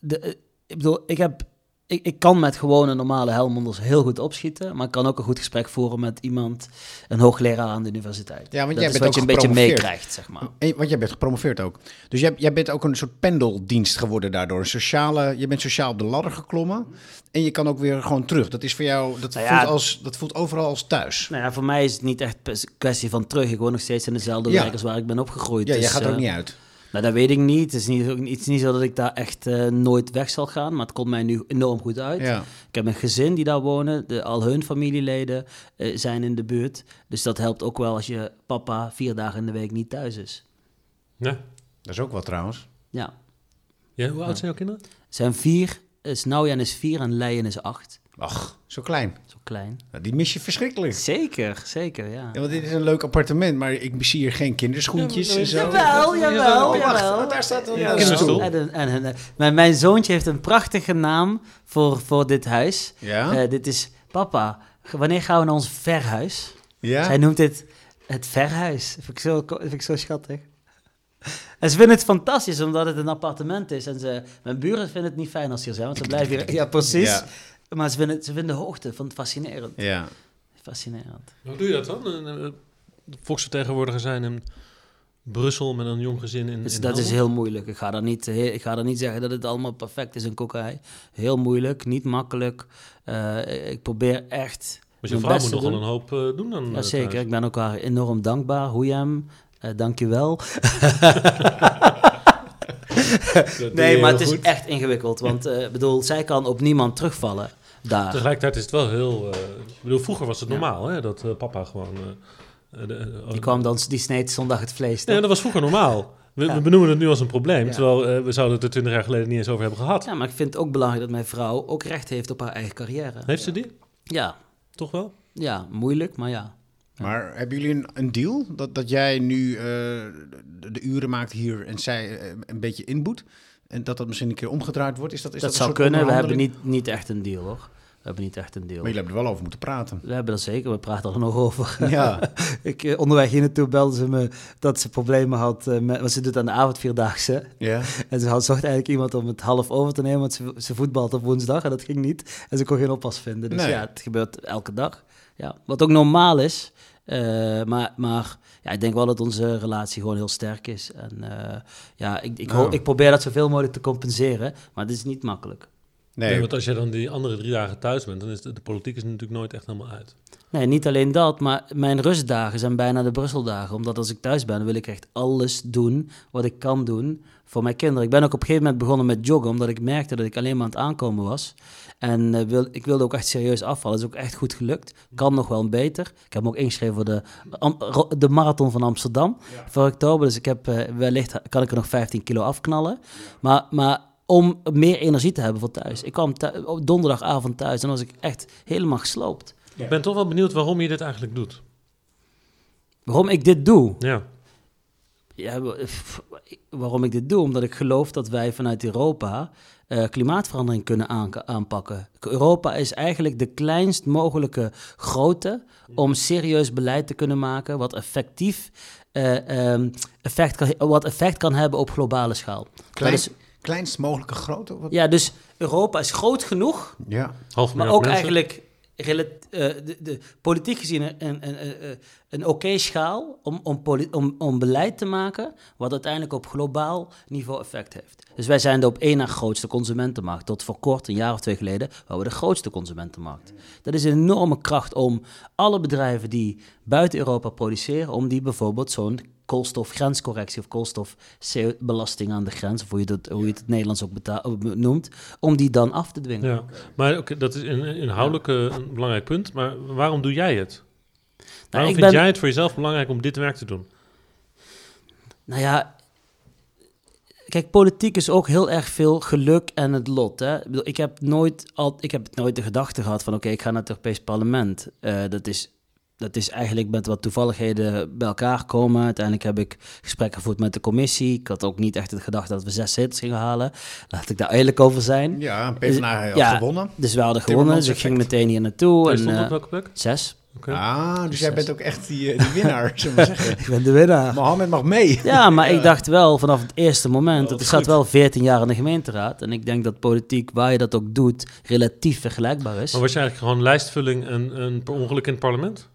de, uh, ik bedoel, ik heb ik, ik kan met gewone normale Helmonders heel goed opschieten, maar ik kan ook een goed gesprek voeren met iemand, een hoogleraar aan de universiteit. Ja, want dat jij bent wat je een beetje meekrijgt, zeg maar. Want jij bent gepromoveerd ook. Dus jij, jij bent ook een soort pendeldienst geworden daardoor. Een sociale, je bent sociaal op de ladder geklommen en je kan ook weer gewoon terug. Dat is voor jou, dat, nou ja, voelt, als, dat voelt overal als thuis. Nou ja, voor mij is het niet echt een kwestie van terug. Ik woon nog steeds in dezelfde ja. wijkers waar ik ben opgegroeid. Ja, dus, jij gaat er ook uh, niet uit. Nou, dat weet ik niet. Het is niet, het is niet zo dat ik daar echt uh, nooit weg zal gaan, maar het komt mij nu enorm goed uit. Ja. Ik heb een gezin die daar wonen, de, al hun familieleden uh, zijn in de buurt. Dus dat helpt ook wel als je papa vier dagen in de week niet thuis is. Ja. Dat is ook wat trouwens. Ja. ja hoe oud zijn jouw kinderen? Zijn vier, Snaujan is vier en Leijen is acht. Ach, zo klein. Klein. Nou, die mis je verschrikkelijk. Zeker, zeker, ja. ja. Want dit is een leuk appartement, maar ik zie hier geen kinderschoentjes ja, en zo. Jawel, jawel, oh, jawel. Wacht, daar staat een ja, kinderstoel. En, en, en, mijn, mijn zoontje heeft een prachtige naam voor, voor dit huis. Ja? Uh, dit is, papa, wanneer gaan we naar ons verhuis? Ja? Zij noemt dit het verhuis. Dat vind ik zo, vind ik zo schattig. En ze vinden het fantastisch omdat het een appartement is. En ze, mijn buren vinden het niet fijn als ze hier zijn, want ze blijven hier. Ja, precies. Ja. Maar ze vinden, ze vinden de hoogte van het fascinerend. Ja. Fascinerend. Hoe doe je dat dan? Volksvertegenwoordiger zijn in Brussel met een jong gezin in. Dus in dat is heel moeilijk. Ik ga, daar niet, ik ga daar niet zeggen dat het allemaal perfect is in Kokai. Heel moeilijk, niet makkelijk. Uh, ik probeer echt. Maar je vrouw moet nogal een hoop uh, doen dan. Jazeker, uh, ik ben ook haar enorm dankbaar. Hoe hem, uh, dank je wel. nee, maar het is echt ingewikkeld. Want uh, bedoel, zij kan op niemand terugvallen daar. Tegelijkertijd is het wel heel... Uh, ik bedoel, vroeger was het normaal, ja. hè, dat uh, papa gewoon... De, die kwam dan, die sneed zondag het vlees. Ja, dat was vroeger normaal. We, ja. we, benoemen het nu als een probleem, ja. terwijl we zouden het er twintig jaar geleden niet eens over hebben gehad. Ja, maar ik vind het ook belangrijk dat mijn vrouw ook recht heeft op haar eigen carrière. Heeft ze die? Ja. Toch wel? Ja, moeilijk, maar ja. Maar hebben jullie een, een, deal? Dat, dat jij nu uh, de, de, uren maakt hier en zij uh, een beetje inboet? En dat dat misschien een keer omgedraaid wordt? Is dat, is dat, dat zou kunnen. We hebben niet, niet echt een deal hoor. We hebben niet echt een deal. Maar jullie hebben er wel over moeten praten. We hebben er zeker, we praten er nog over. Ja. ik, eh, onderweg hier naartoe belde ze me dat ze problemen had, met, want ze doet aan de avond vierdaagse. Ja. En ze had, zocht eigenlijk iemand om het half over te nemen, want ze, ze voetbalt op woensdag en dat ging niet. En ze kon geen oppas vinden. Dus nee. ja, het gebeurt elke dag. Ja. Wat ook normaal is, uh, maar, maar ja, ik denk wel dat onze relatie gewoon heel sterk is. En uh, ja, ik, ik, oh. ik probeer dat zoveel mogelijk te compenseren, maar het is niet makkelijk. Nee. nee. want als je dan die andere drie dagen thuis bent, dan is de, de, politiek is natuurlijk nooit echt helemaal uit. Nee, niet alleen dat, maar mijn rustdagen zijn bijna de Brusseldagen. Omdat als ik thuis ben, wil ik echt alles doen wat ik kan doen voor mijn kinderen. Ik ben ook op een gegeven moment begonnen met joggen, omdat ik merkte dat ik alleen maar aan het aankomen was. En uh, wil, ik wilde ook echt serieus afvallen. Dat is ook echt goed gelukt. Kan nog wel beter. Ik heb me ook ingeschreven voor de, de marathon van Amsterdam ja. voor oktober. Dus ik heb, uh, wellicht kan ik er nog 15 kilo afknallen. Maar, maar om meer energie te hebben voor thuis. Ik kwam donderdagavond thuis en was ik echt helemaal gesloopt. Ik ben toch wel benieuwd waarom je dit eigenlijk doet. Waarom ik dit doe? Ja. Ja, f- waarom ik dit doe? Omdat ik geloof dat wij vanuit Europa eh, klimaatverandering kunnen aanpakken. Europa is eigenlijk de kleinst mogelijke grootte om serieus beleid te kunnen maken wat effectief eh, ehm, effect kan, wat effect kan hebben op globale schaal. Klein, Dat is- kleinst mogelijke grootte? Wat? ja, dus Europa is groot genoeg Ja. Half maar miljard ook mensen. eigenlijk eh, de, de, politiek gezien een, een, een, een, oké schaal om, om, om, om beleid te maken wat uiteindelijk op globaal niveau effect heeft. Dus wij zijn de op één na grootste consumentenmarkt. Tot voor kort, een jaar of twee geleden, waren we de grootste consumentenmarkt. Dat is een enorme kracht om alle bedrijven die buiten Europa produceren, om die bijvoorbeeld zo'n koolstofgrenscorrectie of koolstofbelasting aan de grens, of hoe je, dat, hoe je het Nederlands ook beta- noemt, om die dan af te dwingen. Ja, maar oké, dat is in, inhoudelijk eh, een belangrijk punt. Maar waarom doe jij het? Waarom Nou, ik vind ben- jij het voor jezelf belangrijk om dit werk te doen? Nou ja, kijk, politiek is ook heel erg veel geluk en het lot. Hè? Ik, heb nooit al, ik heb nooit de gedachte gehad van oké, ik ga naar het Europees Parlement. Eh, dat, is, dat is eigenlijk met wat toevalligheden bij elkaar komen. Uiteindelijk heb ik gesprekken gevoerd met de commissie. Ik had ook niet echt de gedachte dat we zes zetels gingen halen. Laat ik daar eerlijk over zijn. Ja, PvdA had Ja, gewonnen. Dus we hadden gewonnen, dus ik ging meteen hier naartoe. En, stond eh, op welke plek? zes. Oké. Ah, dus Dus jij zes. bent ook echt die, die winnaar, zullen we zeggen. Ik ben de winnaar. Mohammed mag mee. Ja, maar ik dacht wel vanaf het eerste moment, Oh, dat ik goed. zat wel 14 jaar in de gemeenteraad. En ik denk dat politiek, waar je dat ook doet, relatief vergelijkbaar is. Maar was je eigenlijk gewoon lijstvulling en, en per ongeluk in het parlement?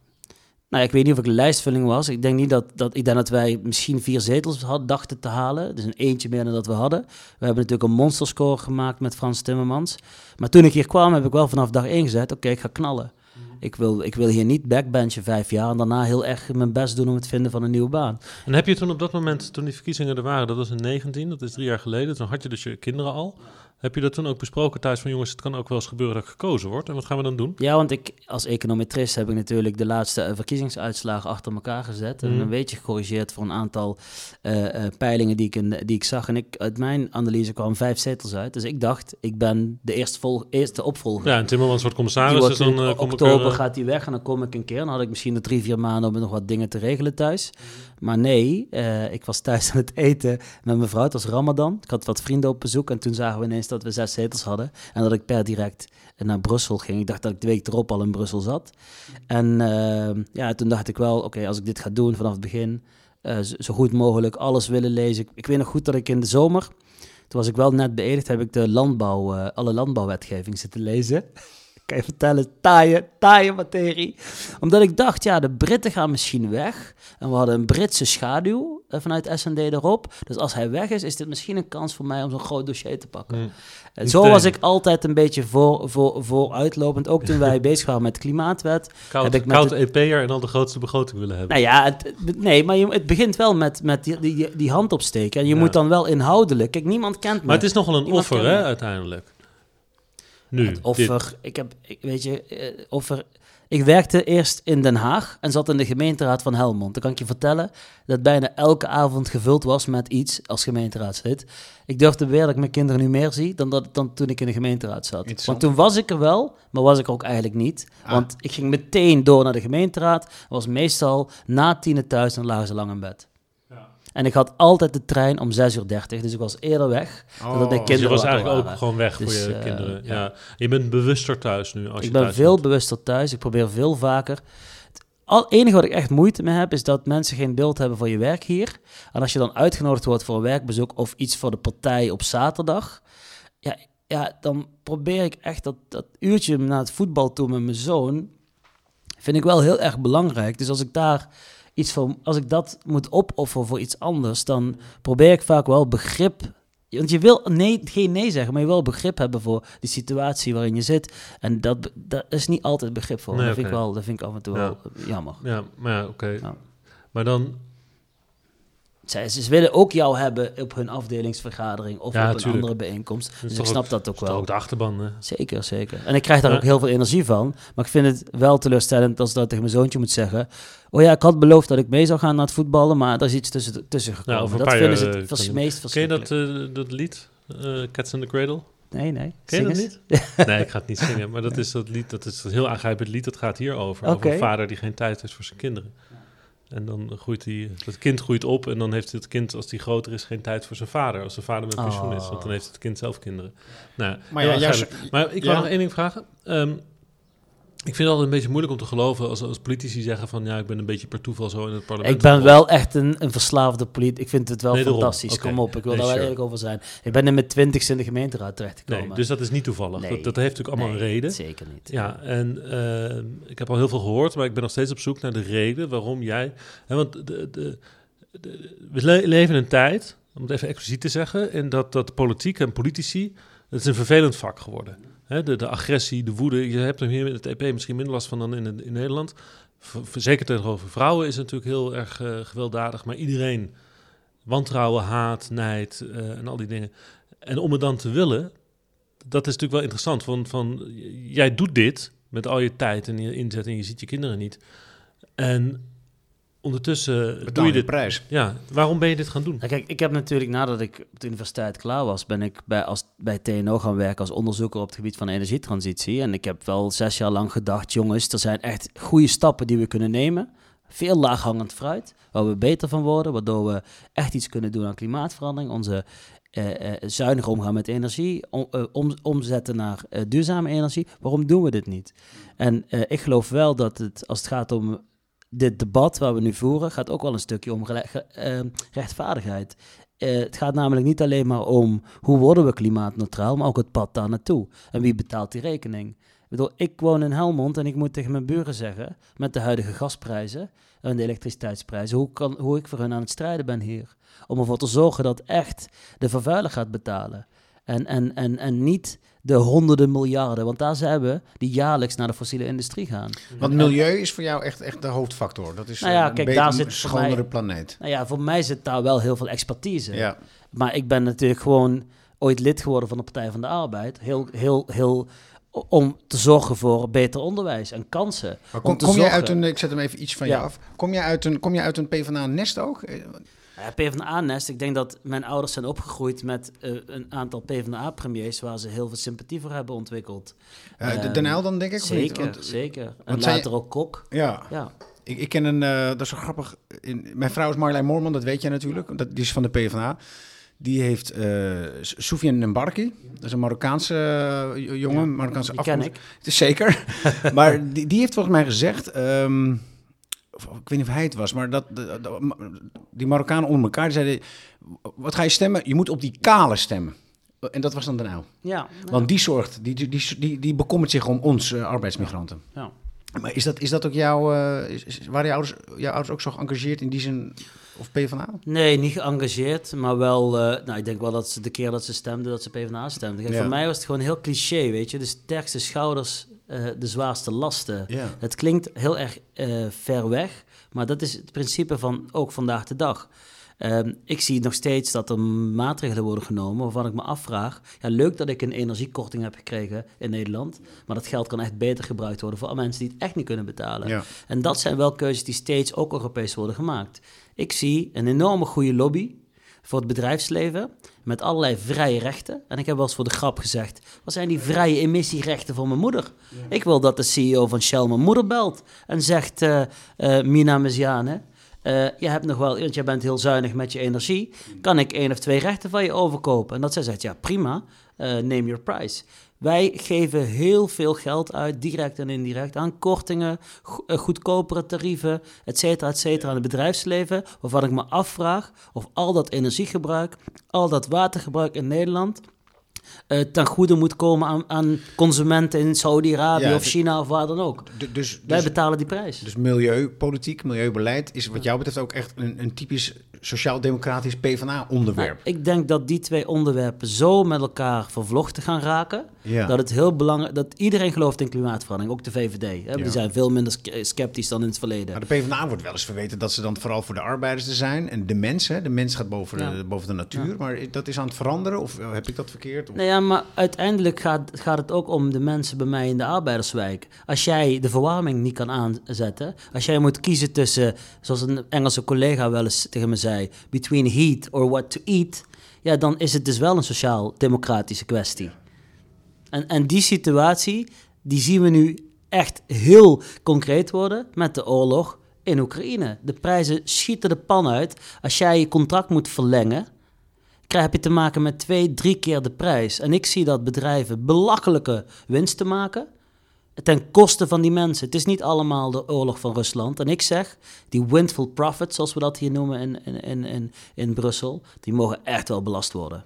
Nou, ik weet niet of ik lijstvulling was. Ik denk niet dat, dat, ik denk dat wij misschien vier zetels had, dachten te halen. Dus een eentje meer dan dat we hadden. We hebben natuurlijk een monsterscore gemaakt met Frans Timmermans. Maar toen ik hier kwam, heb ik wel vanaf dag één gezegd, oké, ik ga knallen. Ik wil, ik wil hier niet backbenchen vijf jaar en daarna heel erg mijn best doen om het vinden van een nieuwe baan. En heb je toen op dat moment, toen die verkiezingen er waren, dat was in 19, dat is drie jaar geleden, toen had je dus je kinderen al. Heb je dat toen ook besproken thuis van jongens, het kan ook wel eens gebeuren dat ik gekozen word. En wat gaan we dan doen? Ja, want ik als econometrist heb ik natuurlijk de laatste eh, verkiezingsuitslagen achter elkaar gezet. En Mhm. een beetje gecorrigeerd voor een aantal eh, eh, peilingen die ik, in, die ik zag. En ik, uit mijn analyse kwamen vijf zetels uit. Dus ik dacht, ik ben de eerste, vol, eerste opvolger. Ja, en Timmermans wordt commissaris, wordt dus dan eh, kom oktober gaat hij weg en dan kom ik een keer. Dan had ik misschien de drie, vier maanden om nog wat dingen te regelen thuis. Maar nee, ik was thuis aan het eten met mijn vrouw. Het was Ramadan. Ik had wat vrienden op bezoek en toen zagen we ineens dat we zes zetels hadden. En dat ik per direct naar Brussel ging. Ik dacht dat ik de week erop al in Brussel zat. En eh, ja, toen dacht ik wel, oké, als ik dit ga doen vanaf het begin, eh, zo, goed mogelijk alles willen lezen. Ik, ik weet nog goed dat ik in de zomer, toen was ik wel net beëdigd, heb ik de landbouw, eh, alle landbouwwetgeving zitten lezen. kan je vertellen, taaie, taaie materie. Omdat ik dacht, ja, de Britten gaan misschien weg. En we hadden een Britse schaduw eh, vanuit S&D erop. Dus als hij weg is, is dit misschien een kans voor mij om zo'n groot dossier te pakken. En zo was ik altijd een beetje voor, voor, vooruitlopend. Ook toen wij bezig waren met de klimaatwet. Koud, heb ik met koud de- EP'er en dan de grootste begroting willen hebben. Nou ja, het, het- nee, maar je, het begint wel met, met die, die, die hand opsteken. En je Ja. moet dan wel inhoudelijk... Kijk, niemand kent me. maar het is nogal een Niemand offer, hè, uiteindelijk. Nu, Het dit. Ik heb, ik, weet je, eh, offer. Ik werkte eerst in Den Haag en zat in de gemeenteraad van Helmond. Dan kan ik je vertellen dat bijna elke avond gevuld was met iets als gemeenteraadslid. Ik durf te beweren dat ik mijn kinderen nu meer zie dan, dat, dan toen ik in de gemeenteraad zat. Want toen was ik er wel, maar was ik er ook eigenlijk niet. Ah. Want ik ging meteen door naar de gemeenteraad. Was meestal na tienen thuis en lagen ze lang in bed. En ik had altijd de trein om 6.30 uur, dus ik was eerder weg. dan dat Oh. Dus je kinderen was eigenlijk ook waren. gewoon weg voor Dus, je eh, kinderen. Ja. ja. Je bent bewuster thuis nu als je Ik ben thuis veel bent. bewuster thuis. Ik probeer veel vaker. Het al- enige wat ik echt moeite mee heb, is dat mensen geen beeld hebben van je werk hier. En als je dan uitgenodigd wordt voor een werkbezoek of iets voor de partij op zaterdag, ja, ja dan probeer ik echt dat, dat uurtje naar het voetbal toe met mijn zoon, vind ik wel heel erg belangrijk. Dus als ik daar iets van, als ik dat moet opofferen voor iets anders, dan probeer ik vaak wel begrip. Want je wil nee, geen nee zeggen, maar je wil begrip hebben voor de situatie waarin je zit. En dat, dat is niet altijd begrip voor. Nee, dat, vind ik wel, dat vind ik af en toe Ja. wel jammer. Ja, maar ja, oké. Ja. Maar dan, Zij, ze willen ook jou hebben op hun afdelingsvergadering of Ja, op een tuurlijk. andere bijeenkomst. Dus ik snap dat ook wel. ook de achterban. hè? Zeker, zeker. En ik krijg daar Ja. ook heel veel energie van. Maar ik vind het wel teleurstellend als dat tegen mijn zoontje moet zeggen. Oh ja, ik had beloofd dat ik mee zou gaan naar het voetballen, maar er is iets tussen, tussen gekomen. over dat vinden ze eh, het vers- kan- meest Ken je dat, verschrikkelijk. eh, dat lied, eh, Cats in the Cradle? Nee, nee. Ken je dat niet? nee, ik ga het niet zingen. Maar dat is dat lied, dat is een heel aangrijpend lied. Dat gaat hierover. Over Oké. een vader die geen tijd heeft voor zijn kinderen. En dan groeit die, dat kind groeit op en dan heeft het kind, als die groter is, geen tijd voor zijn vader. Als zijn vader met pensioen is, want dan heeft het kind zelf kinderen. Nou, Maar ja, juist- maar ik wil ja. nog één ding vragen. Ehm, ik vind het altijd een beetje moeilijk om te geloven als, als politici zeggen van ja, ik ben een beetje per toeval zo in het parlement. Ik ben wel echt een, een verslaafde politie. Ik vind het wel Nee, fantastisch. Kom op, ik wil Nee, daar wel eerlijk over zijn. Ik ben in mijn twintigste in de gemeenteraad terechtgekomen. Nee, dus dat is niet toevallig. Nee. Dat, dat heeft natuurlijk allemaal een reden. Zeker niet. Ja, en eh, ik heb al heel veel gehoord, maar ik ben nog steeds op zoek naar de reden waarom jij. Hè, want de, de, de- we le- leven in een tijd, om het even expliciet te zeggen, in dat, dat politiek en politici. Het is een vervelend vak geworden. De, agressie, de woede. Je hebt er hier in het EP misschien minder last van dan in, in Nederland. V- zeker tegenover vrouwen is het natuurlijk heel erg eh, gewelddadig, maar iedereen wantrouwen, haat, nijd eh, en al die dingen. En om het dan te willen, dat is natuurlijk wel interessant. Van, van, jij doet dit met al je tijd en je inzet en je ziet je kinderen niet. En ondertussen doe Betaal je je dit. prijs. Ja, waarom ben je dit gaan doen? Nou, kijk, ik heb natuurlijk nadat ik op de universiteit klaar was, ben ik bij, als, bij TNO gaan werken als onderzoeker op het gebied van energietransitie. En ik heb wel zes jaar lang gedacht, jongens, er zijn echt goede stappen die we kunnen nemen. Veel laaghangend fruit, waar we beter van worden, waardoor we echt iets kunnen doen aan klimaatverandering. Onze eh, eh, zuinig omgaan met energie, om, eh, om- omzetten naar duurzame energie. Waarom doen we dit niet? En eh, ik geloof wel dat het, als het gaat om dit debat waar we nu voeren, gaat ook wel een stukje om eh, rechtvaardigheid. Eh, het gaat namelijk niet alleen maar om hoe worden we klimaatneutraal, maar ook het pad daar naartoe. En wie betaalt die rekening? Ik bedoel, ik woon in Helmond en ik moet tegen mijn buren zeggen, met de huidige gasprijzen en de elektriciteitsprijzen, hoe, kan, hoe ik voor hun aan het strijden ben hier. Om ervoor te zorgen dat echt de vervuiler gaat betalen. En, en, en, en niet de honderden miljarden, want daar zijn we die jaarlijks naar de fossiele industrie gaan. Want milieu is voor jou echt, echt de hoofdfactor. Dat is Nou ja, een kijk, daar zit schonere mij- planeet. Nou ja, voor mij zit daar wel heel veel expertise. Ja. Maar ik ben natuurlijk gewoon ooit lid geworden van de Partij van de Arbeid. Heel, heel, heel om te zorgen voor beter onderwijs en kansen. Maar Om kom, kom jij uit een, ik zet hem even iets van Ja. je af. Kom jij uit een, kom jij uit een PvdA-nest ook? Eh, Ja, PvdA-nest, ik denk dat mijn ouders zijn opgegroeid met eh, een aantal PvdA-premiers waar ze heel veel sympathie voor hebben ontwikkeld. eh, de Ehm, Den Uyl dan denk ik? Zeker, Want- zeker. En want later ook Kok. Ja, Ja, ik, ik ken een, eh, dat is zo grappig. In, mijn vrouw is Marjolein Moorman, dat weet jij natuurlijk. Dat, die is van de PvdA. Die heeft eh Soufiane Mbarki. Dat is een Marokkaanse eh, jongen. Marokkaanse die ken afkomst. ik. Het is zeker. maar die, die heeft volgens mij gezegd. ehm, of, ik weet niet of hij het was, maar dat, de- de- die Marokkanen onder elkaar die zeiden: Wat ga je stemmen? Je moet op die kale stemmen. En dat was dan de Uyl. Ja, nou, Want die zorgt, die, die, die, die, die bekommert zich om ons eh, arbeidsmigranten. ja. Maar is dat, is dat ook jouw. eh, is, is- waren jouw ouders, jouw ouders ook zo geëngageerd in die zin? Of PvdA? Nee, niet geëngageerd, maar wel... eh, nou, ik denk wel dat ze de keer dat ze stemden, dat ze PvdA stemden. Kijk, Ja. Voor mij was het gewoon heel cliché, weet je. De sterkste schouders, eh, de zwaarste lasten. Het klinkt heel erg eh, ver weg, maar dat is het principe van ook vandaag de dag. Ehm, ik zie nog steeds dat er maatregelen worden genomen waarvan ik me afvraag. Ja, leuk dat ik een energiekorting heb gekregen in Nederland, maar dat geld kan echt beter gebruikt worden voor mensen die het echt niet kunnen betalen. Ja. En dat zijn wel keuzes die steeds ook Europees worden gemaakt. Ik zie een enorme goede lobby voor het bedrijfsleven met allerlei vrije rechten. En ik heb wel eens voor de grap gezegd, wat zijn die vrije emissierechten voor mijn moeder? Ik wil dat de CEO van Shell mijn moeder belt en zegt, eh, Mina Meziane, eh, je hebt nog wel, want jij bent heel zuinig met je energie, kan ik één of twee rechten van je overkopen? En dat zij zegt, ja prima, name your price. Wij geven heel veel geld uit, direct en indirect, aan kortingen, eh, goedkopere tarieven, et cetera, et cetera, aan het bedrijfsleven, waarvan ik me afvraag of al dat energiegebruik, al dat watergebruik in Nederland, eh, ten goede moet komen aan, aan consumenten in Saudi-Arabië Ja, of China of waar dan ook. Du- Dus, Wij dus, betalen die prijs. dus milieupolitiek, milieubeleid is wat jou betreft ook echt een, een typisch sociaal-democratisch PvdA-onderwerp. Nou, ik denk dat die twee onderwerpen zo met elkaar vervlochten gaan raken. Ja. Dat het heel belangrijk dat iedereen gelooft in klimaatverandering, ook de VVD. Hè? Ja. Die zijn veel minder sceptisch dan in het verleden. Maar de PvdA wordt wel eens verweten dat ze dan vooral voor de arbeiders er zijn. En de mens, hè? de mens gaat boven, de, boven de natuur. Maar dat is aan het veranderen? Of eh, heb ik dat verkeerd? Of- Nou ja, maar uiteindelijk gaat, gaat het ook om de mensen bij mij in de arbeiderswijk. Als jij de verwarming niet kan aanzetten, als jij moet kiezen tussen, zoals een Engelse collega wel eens tegen me zei, between heat or what to eat, ja, dan is het dus wel een sociaal-democratische kwestie. En, en die situatie, die zien we nu echt heel concreet worden met de oorlog in Oekraïne. De prijzen schieten de pan uit. Als jij je contract moet verlengen, krijg je te maken met twee, drie keer de prijs. En ik zie dat bedrijven belachelijke winsten maken ten koste van die mensen. Het is niet allemaal de oorlog van Rusland. En ik zeg, die windful profits, zoals we dat hier noemen in, in, in, in, in Brussel, die mogen echt wel belast worden.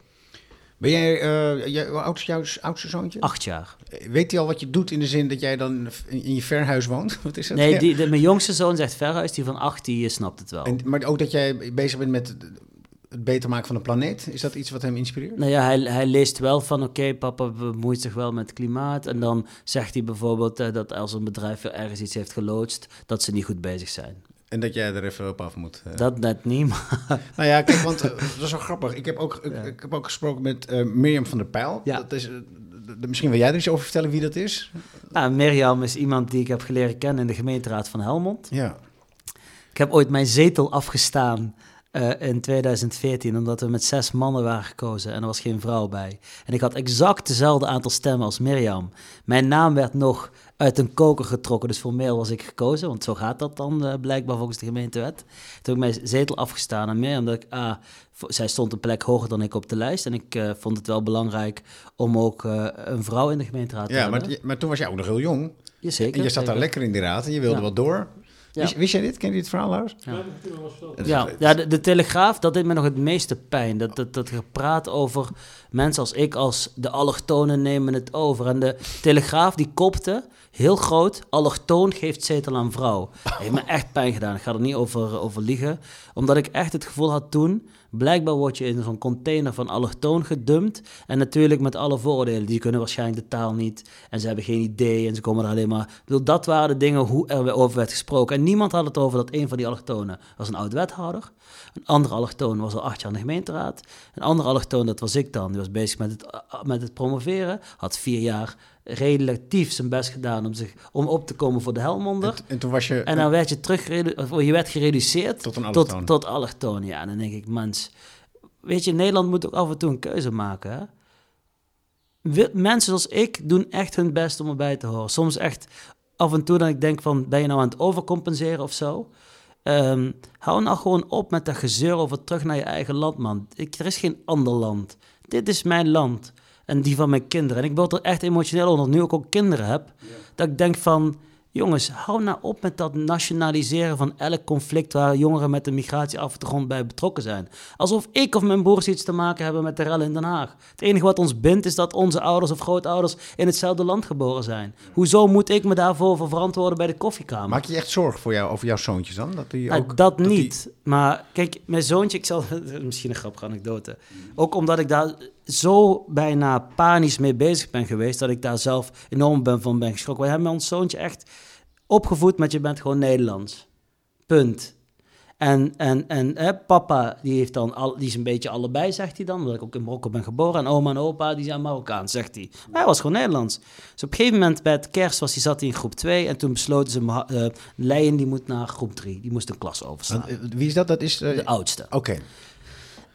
Ben jij, eh, jij hoe oud is jouw oudste zoontje? Acht jaar. Weet hij al wat je doet in de zin dat jij dan in je verhuis woont? Wat is dat? Nee, die, de, mijn jongste zoon zegt verhuis, die van acht, die snapt het wel. En, maar ook dat jij bezig bent met het beter maken van de planeet. Is dat iets wat hem inspireert? Nou ja, hij, hij leest wel van oké, papa bemoeit zich wel met het klimaat. En dan zegt hij bijvoorbeeld eh, dat als een bedrijf ergens iets heeft geloodst, dat ze niet goed bezig zijn. En dat jij er even op af moet. eh. Dat net niet, maar Nou ja, kijk, want eh, dat is wel grappig. Ik heb ook, ik, ik heb ook gesproken met eh, Mirjam van der Pijl. Ja. Dat is, misschien wil jij er iets over vertellen wie dat is? nou, Mirjam is iemand die ik heb geleren kennen in de gemeenteraad van Helmond. Ja. Ik heb ooit mijn zetel afgestaan eh, in 2014, omdat we met zes mannen waren gekozen en er was geen vrouw bij. En ik had exact dezelfde aantal stemmen als Mirjam. Mijn naam werd nog uit een koker getrokken, dus formeel was ik gekozen, want zo gaat dat dan eh, blijkbaar volgens de gemeentewet. Toen heb ik mijn zetel afgestaan aan Mirjam, dat ik, ah, zij stond een plek hoger dan ik op de lijst en ik eh, vond het wel belangrijk om ook een vrouw in de gemeenteraad te Ja, hebben. maar, maar toen was jij ook nog heel jong. Jazeker, en je zat daar lekker in die raad en je wilde Ja. wat door. Ja. Wist, wist jij dit? Ken je dit verhaal, Lars? Ja, ja de, de Telegraaf, dat deed me nog het meeste pijn. Dat, dat, dat gepraat over mensen als ik, als de allochtonen nemen het over. En de Telegraaf die kopte, heel groot, allochtoon geeft zetel aan vrouw. Dat heeft me echt pijn gedaan. Ik ga er niet over, over liegen. Omdat ik echt het gevoel had toen, blijkbaar word je in zo'n container van allochtoon gedumpt. En natuurlijk met alle vooroordelen. Die kunnen waarschijnlijk de taal niet. En ze hebben geen idee en ze komen er alleen maar... Ik bedoel, dat waren de dingen hoe er over werd gesproken. En niemand had het over dat een van die allochtonen was een oud-wethouder. Een andere allochtoon was al acht jaar in de gemeenteraad. Een andere allochtoon, dat was ik dan. Die was bezig met het, uh, met het promoveren. Had vier jaar relatief zijn best gedaan om, zich, om op te komen voor de Helmonder. En, en toen was je... En dan werd je terug, je werd gereduceerd Tot een tot, allochtoon. tot allochtoon. Ja, en dan denk ik, mens, weet je, Nederland moet ook af en toe een keuze maken. Hè? Mensen zoals ik doen echt hun best om erbij te horen. Soms echt af en toe dat ik denk van, ben je nou aan het overcompenseren of zo? Ehm, hou nou gewoon op met dat gezeur over terug naar je eigen land, man. Ik, er is geen ander land. Dit is mijn land. En die van mijn kinderen. En ik word er echt emotioneel onder, nu ik ook kinderen heb. Dat ik denk van, jongens, hou nou op met dat nationaliseren van elk conflict waar jongeren met een migratieachtergrond bij betrokken zijn. Alsof ik of mijn broers iets te maken hebben met de rellen in Den Haag. Het enige wat ons bindt is dat onze ouders of grootouders in hetzelfde land geboren zijn. Hoezo moet ik me daarvoor voor verantwoorden bij de koffiekamer? Maak je echt zorgen voor jou, over jouw zoontjes dan? Dat, die Nou, ook, dat die- niet. Maar kijk, mijn zoontje, ik zal misschien een grappige anekdote. Ook omdat ik daar zo bijna panisch mee bezig ben geweest, dat ik daar zelf enorm ben van ben geschrokken. We hebben ons zoontje echt opgevoed met je bent gewoon Nederlands. Punt. En, en, en hè, papa, die, heeft dan al, die is een beetje allebei, zegt hij dan. Omdat ik ook in Marokko ben geboren. En oma en opa, die zijn Marokkaans, zegt hij. Maar hij was gewoon Nederlands. Dus op een gegeven moment bij het kerst was hij, zat hij in groep 2. En toen besloten ze, ma- eh Leijen die moet naar groep 3. Die moest een klas overslaan. Eh, Wie is dat? Dat is... eh, De oudste. Oké.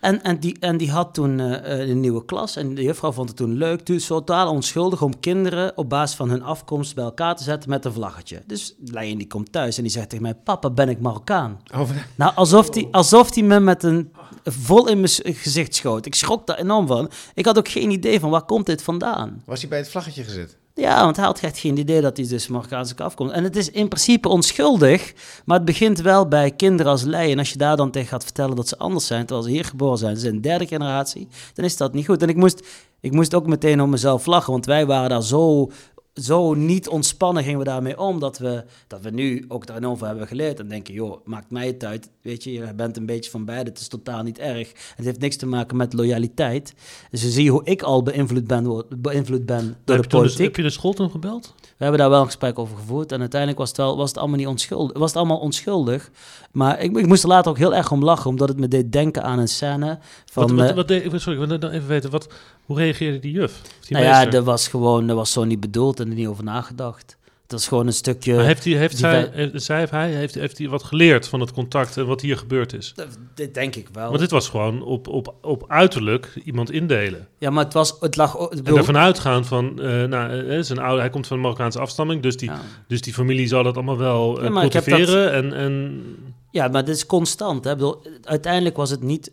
En, en, die, en die had toen eh, eh, een nieuwe klas. En de juffrouw vond het toen leuk. Toen totaal onschuldig om kinderen op basis van hun afkomst bij elkaar te zetten met een vlaggetje. Dus Leijen die komt thuis en die zegt tegen mij: Papa, ben ik Marokkaan? Oh, Nou, alsof die, alsof die me met een vol in mijn gezicht schoot. Ik schrok daar enorm van. Ik had ook geen idee van waar komt dit vandaan. was hij bij het vlaggetje gezet? Ja, want hij had echt geen idee dat hij dus Marokkaanse afkomt. En het is in principe onschuldig, maar het begint wel bij kinderen als Lei. En als je daar dan tegen gaat vertellen dat ze anders zijn, terwijl ze hier geboren zijn, ze zijn derde generatie, dan is dat niet goed. En ik moest, ik moest ook meteen om mezelf lachen, want wij waren daar zo, zo niet ontspannen gingen we daarmee om, dat we, dat we nu ook daar enorm van hebben geleerd. En denken, joh, maakt mij het uit, weet je, je bent een beetje van beide, het is totaal niet erg. Het heeft niks te maken met loyaliteit. Dus je ziet hoe ik al beïnvloed ben, beïnvloed ben door heb, de dus- politiek. heb je de school toen gebeld? We hebben daar wel een gesprek over gevoerd. En uiteindelijk was het, wel, was het, allemaal, niet onschuldig, was het allemaal onschuldig. Maar ik, ik moest er later ook heel erg om lachen, omdat het me deed denken aan een scène van... Wat, wat, eh, wat sorry, ik wil dan even weten, wat, hoe reageerde die juf? Die nou ja, meester? dat was gewoon, dat was zo niet bedoeld en er niet over nagedacht. Het dat is gewoon een stukje... Maar heeft, hij, heeft, zij, wij- eh, zij of hij, heeft, heeft hij wat geleerd van het contact en wat hier gebeurd is? Dat- Dit denk ik wel. Want dit was gewoon op, op, op uiterlijk iemand indelen. Ja, maar het, was, het lag... En bedoel- ervan uitgaan van, eh nou, eh, zijn oude, hij komt van een Marokkaanse afstamming, dus die, Ja. dus die familie zal dat allemaal wel eh Ja, cultiveren. En, en Ja, maar dit is constant. Hè? Ik bedoel, uiteindelijk was het niet...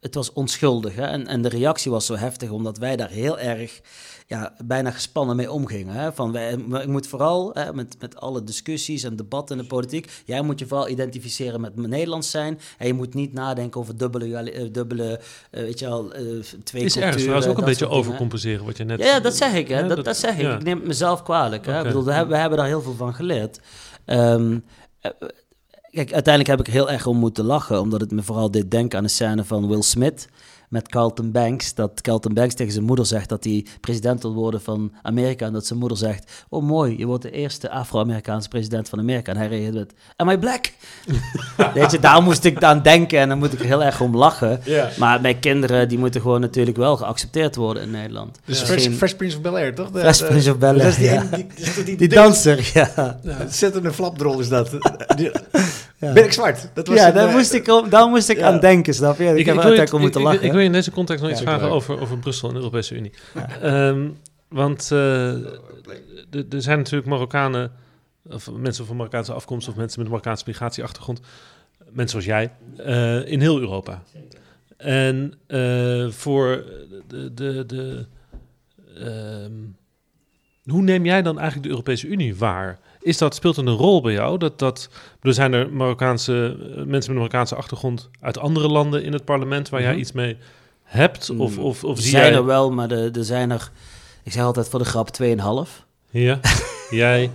Het was onschuldig. Hè? En, en de reactie was zo heftig, omdat wij daar heel erg... Ja, bijna gespannen mee omgingen. Hè? Van ik moet vooral, hè, met, met alle discussies en debatten in de politiek... Jij moet je vooral identificeren met Nederlands zijn. En je moet niet nadenken over dubbele... eh, dubbele eh, weet je al, eh, twee is culturen. ergens trouwens ook een beetje overcompenseren wat je net... Ja, ja, dat zeg ik. Hè. Ja, dat, dat, zeg ik. ja. Ik neem het mezelf kwalijk. Hè. Ik bedoel, we, hebben, we hebben daar heel veel van geleerd. Ehm, eh, kijk, uiteindelijk heb ik heel erg om moeten lachen, omdat het me vooral deed denken aan de scène van Will Smith met Carlton Banks. Dat Carlton Banks tegen zijn moeder zegt dat hij president wil worden van Amerika. En dat zijn moeder zegt, oh mooi, je wordt de eerste Afro-Amerikaanse president van Amerika. En hij reageert met, am I black? Weet je, daar moest ik aan denken en dan moet ik er heel erg om lachen. Ja. Maar mijn kinderen, die moeten gewoon natuurlijk wel geaccepteerd worden in Nederland. Dus Ja. Fresh, Prince of Bel-Air, toch? De- Fresh de- Prince of Bel-Air, Dat is die, ja. die, die, die, die, Die danser, ja. Zettende flapdrol is dat. Ben ik zwart? Dat was Ja, daar eh, moest ik, daar moest ik ja. aan denken, snap je? Ik, heb er wil je- uiteindelijk om moeten ik- ik- lachen. Ik, wil je in deze context nog Ja, iets ik vragen over, over Brussel en de Europese Unie. Ehm, want eh, er zijn natuurlijk Marokkanen, of mensen van Marokkaanse afkomst of mensen met een Marokkaanse migratieachtergrond, mensen zoals jij, eh, in heel Europa. En eh, voor de. de, de ehm, hoe neem jij dan eigenlijk de Europese Unie waar? Is dat, speelt dat een rol bij jou? Dat, dat, er zijn er Marokkaanse, eh, mensen met een Marokkaanse achtergrond uit andere landen in het parlement waar jij Mhm. iets mee hebt? Of, of, of er zie zijn jij... er wel, maar er, er zijn er, ik zeg altijd voor de grap 2,5. Ja, jij.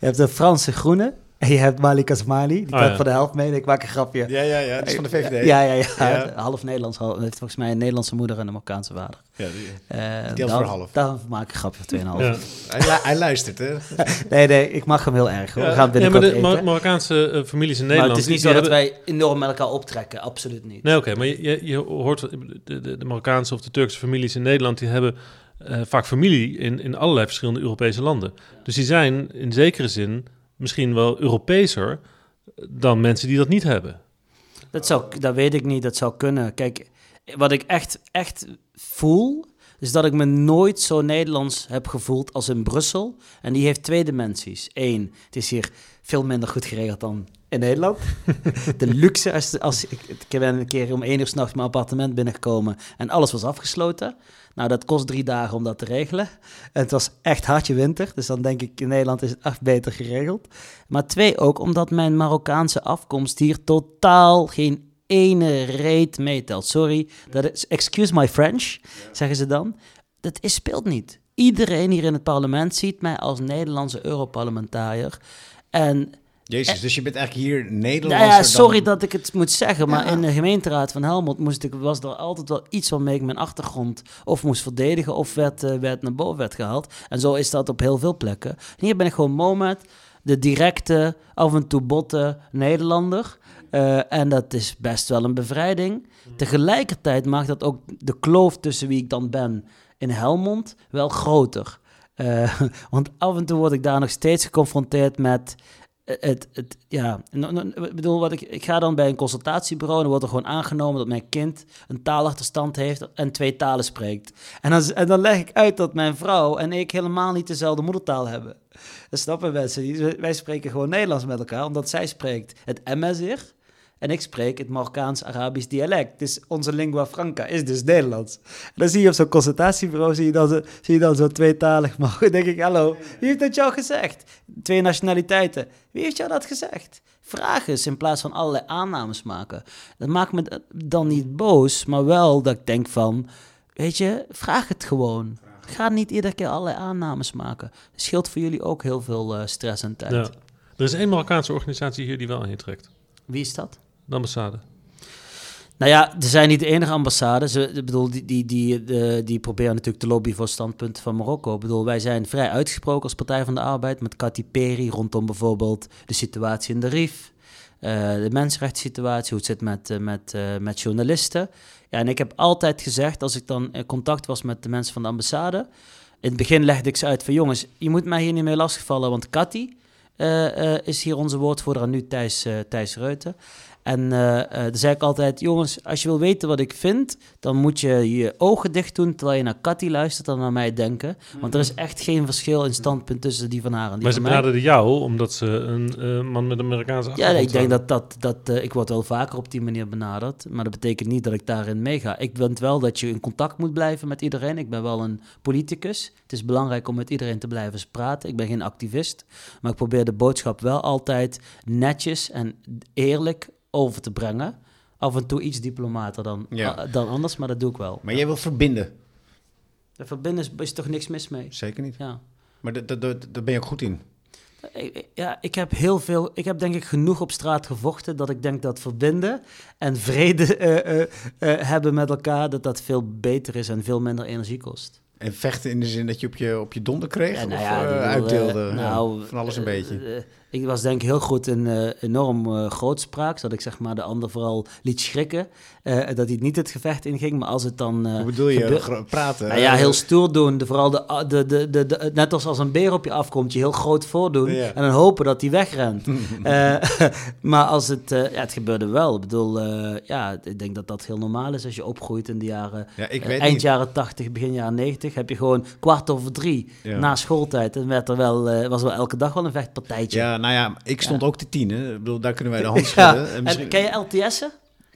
Je hebt de Franse Groene en je hebt Malik Asmani. Die Oh, ja. voor de helft mee. Ik maak een grapje. Ja, ja, ja. Dat is van de VVD. Ja, ja, ja. Ja. Half Nederlands. half- heeft volgens mij een Nederlandse moeder en een Marokkaanse vader. Ja, die- Eh deelt voor half. Daarom maak ik een grapje voor 2,5. Ja. hij, hij luistert, hè? Nee, nee, ik mag hem heel erg. Hoor. We gaan Ja, maar binnenkort de Mar- eten. Marokkaanse eh, families in Maar Nederland... het is niet zo dat wij enorm met elkaar optrekken. Absoluut niet. Nee, oké, maar je, je, je hoort de, de, de Marokkaanse of de Turkse families in Nederland, die hebben eh, vaak familie in, in allerlei verschillende Europese landen. Dus die zijn in zekere zin misschien wel Europeeser dan mensen die dat niet hebben. Dat, zou, dat weet ik niet, dat zou kunnen. Kijk, wat ik echt, echt voel, is dat ik me nooit zo Nederlands heb gevoeld als in Brussel. En die heeft twee dimensies. Eén, het is hier veel minder goed geregeld dan in Nederland. De luxe, als, als ik, ik ben een keer om één uur s'nachts mijn appartement binnengekomen en alles was afgesloten. Nou, dat kost drie dagen om dat te regelen. En het was echt hartje winter, dus dan denk ik in Nederland is het echt beter geregeld. Maar twee, ook omdat mijn Marokkaanse afkomst hier totaal geen ene reet meetelt. Sorry, dat is, excuse my French, zeggen ze dan. Dat is, speelt niet. Iedereen hier in het parlement ziet mij als Nederlandse Europarlementariër. En Jezus, dus je bent eigenlijk hier nou Nederlander ja, sorry dan... dat ik het moet zeggen, maar Ja. in de gemeenteraad van Helmond moest ik, was er altijd wel iets waarmee ik mijn achtergrond of moest verdedigen of werd, eh, werd naar boven werd gehaald. En zo is dat op heel veel plekken. En hier ben ik gewoon moment de directe, af en toe botte Nederlander. Eh, en dat is best wel een bevrijding. Tegelijkertijd maakt dat ook de kloof tussen wie ik dan ben in Helmond wel groter. Eh, want af en toe word ik daar nog steeds geconfronteerd met het, het, ja, no- no- ik bedoel, wat ik, ik ga dan bij een consultatiebureau en dan wordt er gewoon aangenomen dat mijn kind een taalachterstand heeft en twee talen spreekt. En dan, dan leg ik uit dat mijn vrouw en ik helemaal niet dezelfde moedertaal hebben. Dat snappen mensen. Wij spreken gewoon Nederlands met elkaar, omdat zij spreekt het Amazigh en ik spreek het Marokkaans-Arabisch dialect. Dus onze lingua franca is dus Nederlands. En dan zie je op zo'n consultatiebureau, zie je dan zo, zie je dan zo tweetalig. Maar dan denk ik, hallo, wie heeft dat jou gezegd? Twee nationaliteiten. Wie heeft jou dat gezegd? Vraag eens in plaats van allerlei aannames maken. Dat maakt me dan niet boos, maar wel dat ik denk van, weet je, vraag het gewoon. Ga niet iedere keer allerlei aannames maken. Het scheelt voor jullie ook heel veel eh, stress en tijd. Ja. Er is één Marokkaanse organisatie hier die wel aan je trekt. Wie is dat? De ambassade. Nou ja, er zijn niet de enige ambassades. Ik bedoel, die, die, die, de- die proberen natuurlijk te lobbyen voor standpunten van Marokko. Ik bedoel, wij zijn vrij uitgesproken als Partij van de Arbeid met Kati Peri rondom bijvoorbeeld de situatie in de RIF. eh, de mensenrechtssituatie, hoe het zit met, eh, met, eh, met journalisten. Ja, en ik heb altijd gezegd, als ik dan in contact was met de mensen van de ambassade, In het begin legde ik ze uit van jongens, je moet mij hier niet mee lastigvallen, want eh, eh, is hier onze woordvoerder en nu Thijs, eh, Thijs Reuten. En eh eh, dan zei ik altijd, jongens, als je wil weten wat ik vind, dan moet je je ogen dicht doen terwijl je naar Cathy luistert en naar mij denken. Want er is echt geen verschil in standpunt tussen die van haar en die Maar ze van mij. benaderden jou omdat ze een eh, man met een Amerikaanse Ja, achtergrond ik denk dat, dat, dat ik word wel vaker op die manier benaderd. Maar dat betekent niet dat ik daarin meega. Ik vind wel dat je in contact moet blijven met iedereen. Ik ben wel een politicus. Het is belangrijk om met iedereen te blijven praten. Ik ben geen activist. Maar ik probeer de boodschap wel altijd netjes en eerlijk over te brengen. Af en toe iets diplomater dan, Ja. ah, dan anders, maar dat doe ik wel. Maar jij wil verbinden. De verbinden is, is toch niks mis mee? Zeker niet. Ja. Maar daar ben je ook goed in. Ja, ik heb heel veel. Ik heb denk ik genoeg op straat gevochten dat ik denk dat verbinden en vrede eh, eh, eh, hebben met elkaar, dat dat veel beter is en veel minder energie kost. En vechten in de zin dat je op je, op je donder kreeg? Ja, nou of ja, eh, ik bedoel, uitdeelde? eh, Ja, nou, van alles een eh, beetje. Ik was denk ik heel goed in eh, enorm eh, grootspraak, zodat ik zeg maar de ander vooral liet schrikken. eh, dat hij niet het gevecht inging, maar als het dan... Hoe bedoel je? praten? Nou ja, heel stoer doen. De, vooral de, de, de, de, de- net als als een beer op je afkomt, je heel groot voordoen. Ja. En dan hopen dat hij wegrent. Maar als het, ja, het gebeurde wel. Ik bedoel, ja, ik denk dat dat heel normaal is als je opgroeit in de jaren. Ja, ik weet eind niet. jaren 80, begin jaren 90. Heb je gewoon kwart over drie Ja. na schooltijd. En werd er wel, was er wel elke dag wel een vechtpartijtje. Ja, nou ja, ik stond ook te tien. Hè. Ik bedoel, daar kunnen wij de hand schudden. En En misschien- ken je LTS'en?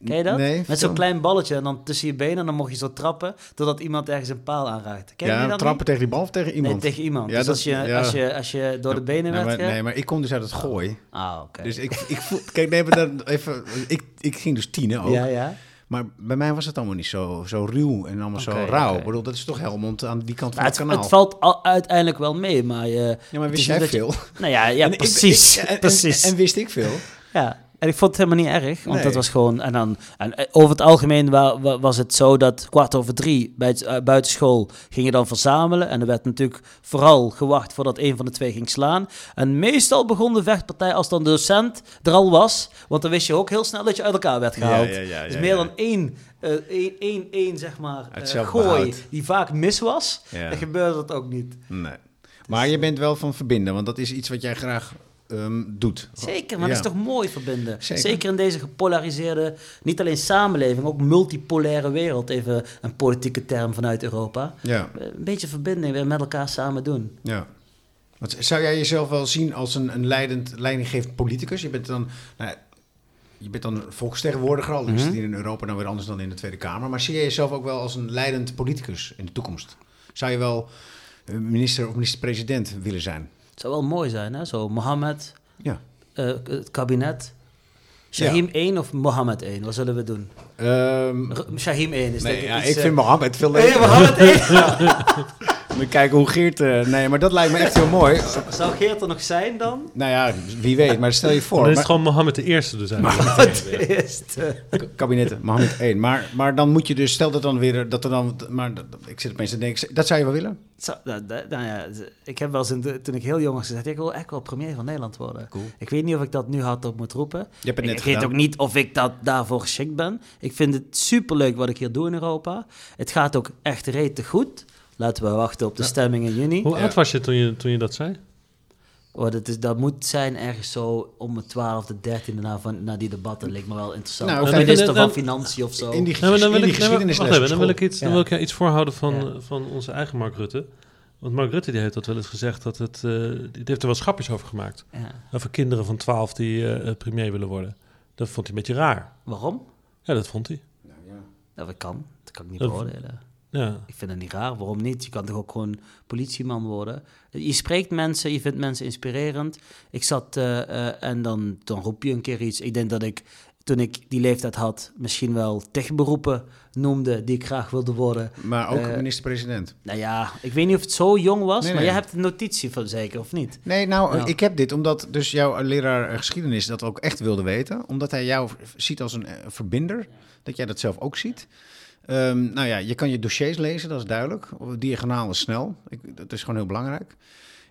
Ken je dat? Nee, Met zo'n klein balletje en dan tussen je benen en dan mocht je zo trappen totdat iemand ergens een paal aanraakt. Ken je ja, dat trappen niet? tegen die bal of tegen iemand? Nee, tegen iemand. Ja, dus dat- als, je, ja. als, je, als je door de benen nee, werd maar, nee, maar ik kom dus uit het gooi. Ah, oké. Dus ik, ik voel... Kijk, nee, maar dan even... Ik, ik ging dus tienen ook. Ja, ja. Maar bij mij was het allemaal niet zo, zo ruw en allemaal zo rauw. Ik bedoel, dat is toch Helmond aan die kant van het, het, kanaal. het valt al, uiteindelijk wel mee, maar... Je, ja, maar wist is jij je- veel? nou ja, ja En ik- precies. ik- en- precies. En, en wist ik veel? ja. En ik vond het helemaal niet erg, want Nee. dat was gewoon... En dan, en eh, over het algemeen wa- wa- was het zo dat kwart over drie bij het, eh, buitenschool ging je dan verzamelen. En er werd natuurlijk vooral gewacht voordat een van de twee ging slaan. En meestal begon de vechtpartij als dan de docent er al was. Want dan wist je ook heel snel dat je uit elkaar werd gehaald. ja, ja, dus ja, meer ja. dan één, eh, één, één, één zeg maar, gooi die vaak mis was. Ja. Dan gebeurde dat ook niet. Nee. Maar je bent wel van verbinden, want dat is iets wat jij graag ehm, doet. Zeker, maar Ja. dat is toch mooi verbinden. Zeker. Zeker. in deze gepolariseerde, niet alleen samenleving, ook multipolaire wereld. Even een politieke term vanuit Europa. Ja, Een beetje verbinding weer met elkaar samen doen. ja. Want zou jij jezelf wel zien als een, een leidend, leidinggevend politicus? Je bent dan, nou, je bent dan volksvertegenwoordiger, al is het Mhm. in Europa dan weer anders dan in de Tweede Kamer. Maar zie jij jezelf ook wel als een leidend politicus in de toekomst? Zou je wel eh, minister of minister-president willen zijn? Het zou wel mooi zijn, hè? Zo Mohammed, Ja. eh, het kabinet. Shahim 1 of Mohammed 1? Wat zullen we doen? R- Shahim 1 is nee, denk ik ja, iets, ik eh, vind Mohammed veel Nee, leuker. Mohammed 1. Moet kijken hoe Geert... eh, nee, maar dat lijkt me echt heel mooi. Zou Geert er nog zijn dan? Nou ja, wie weet, maar stel je voor. Dan is het maar- gewoon Mohammed de Eerste dus eigenlijk. Het eerste. kabinet Mohammed 1. Maar, maar dan moet je dus, stel dat dan weer, dat er dan, maar dat- ik zit opeens te denken, dat zou je wel willen? Zo, nou, nou ja, ik heb wel eens in de- toen ik heel jong was gezegd, ik wil echt wel premier van Nederland worden. Cool. Ik weet niet of ik dat nu hardop moet roepen. Je hebt het net ik weet ook niet of ik dat daarvoor geschikt ben. Ik vind het superleuk wat ik hier doe in Europa. Het gaat ook echt rete goed. Laten we wachten op de stemming in juni. Hoe Ja. oud was je toen, je toen je dat zei? Oh, dat, is, dat moet zijn ergens zo om het 12e, 13e na, van, na die debatten. Leek me wel interessant. Nou, of minister dan- van Financiën of zo. In die, Nou, dan wil in die ik, dan wil ik, iets, dan Ja. wil ik jou iets voorhouden van, Ja. eh, van onze eigen Mark Rutte. Want Mark Rutte die heeft dat wel eens gezegd, dat het, eh, die heeft er wel schapjes over gemaakt. Ja. Over kinderen van 12 die eh, premier willen worden. Dat vond hij een beetje raar. Waarom? Ja, dat vond hij. Nou, dat kan. Dat kan ik niet Dat- beoordelen. Ja. Ik vind het niet raar. Waarom niet? Je kan toch ook gewoon politieman worden? Je spreekt mensen, je vindt mensen inspirerend. Ik zat eh, eh, en dan, dan roep je een keer iets. Ik denk dat ik, toen ik die leeftijd had, misschien wel techberoepen noemde die ik graag wilde worden. Maar ook Eh, minister-president. Nou ja, ik weet niet of het zo jong was, Nee, maar nee. jij hebt een notitie van zeker, of niet? Nee, nou, ik heb dit omdat dus jouw leraar geschiedenis dat ook echt wilde weten. Omdat hij jou ziet als een verbinder. Dat jij dat zelf ook ziet. Ehm, nou ja, je kan je dossiers lezen, dat is duidelijk. Diagonaal is snel. Ik, dat is gewoon heel belangrijk.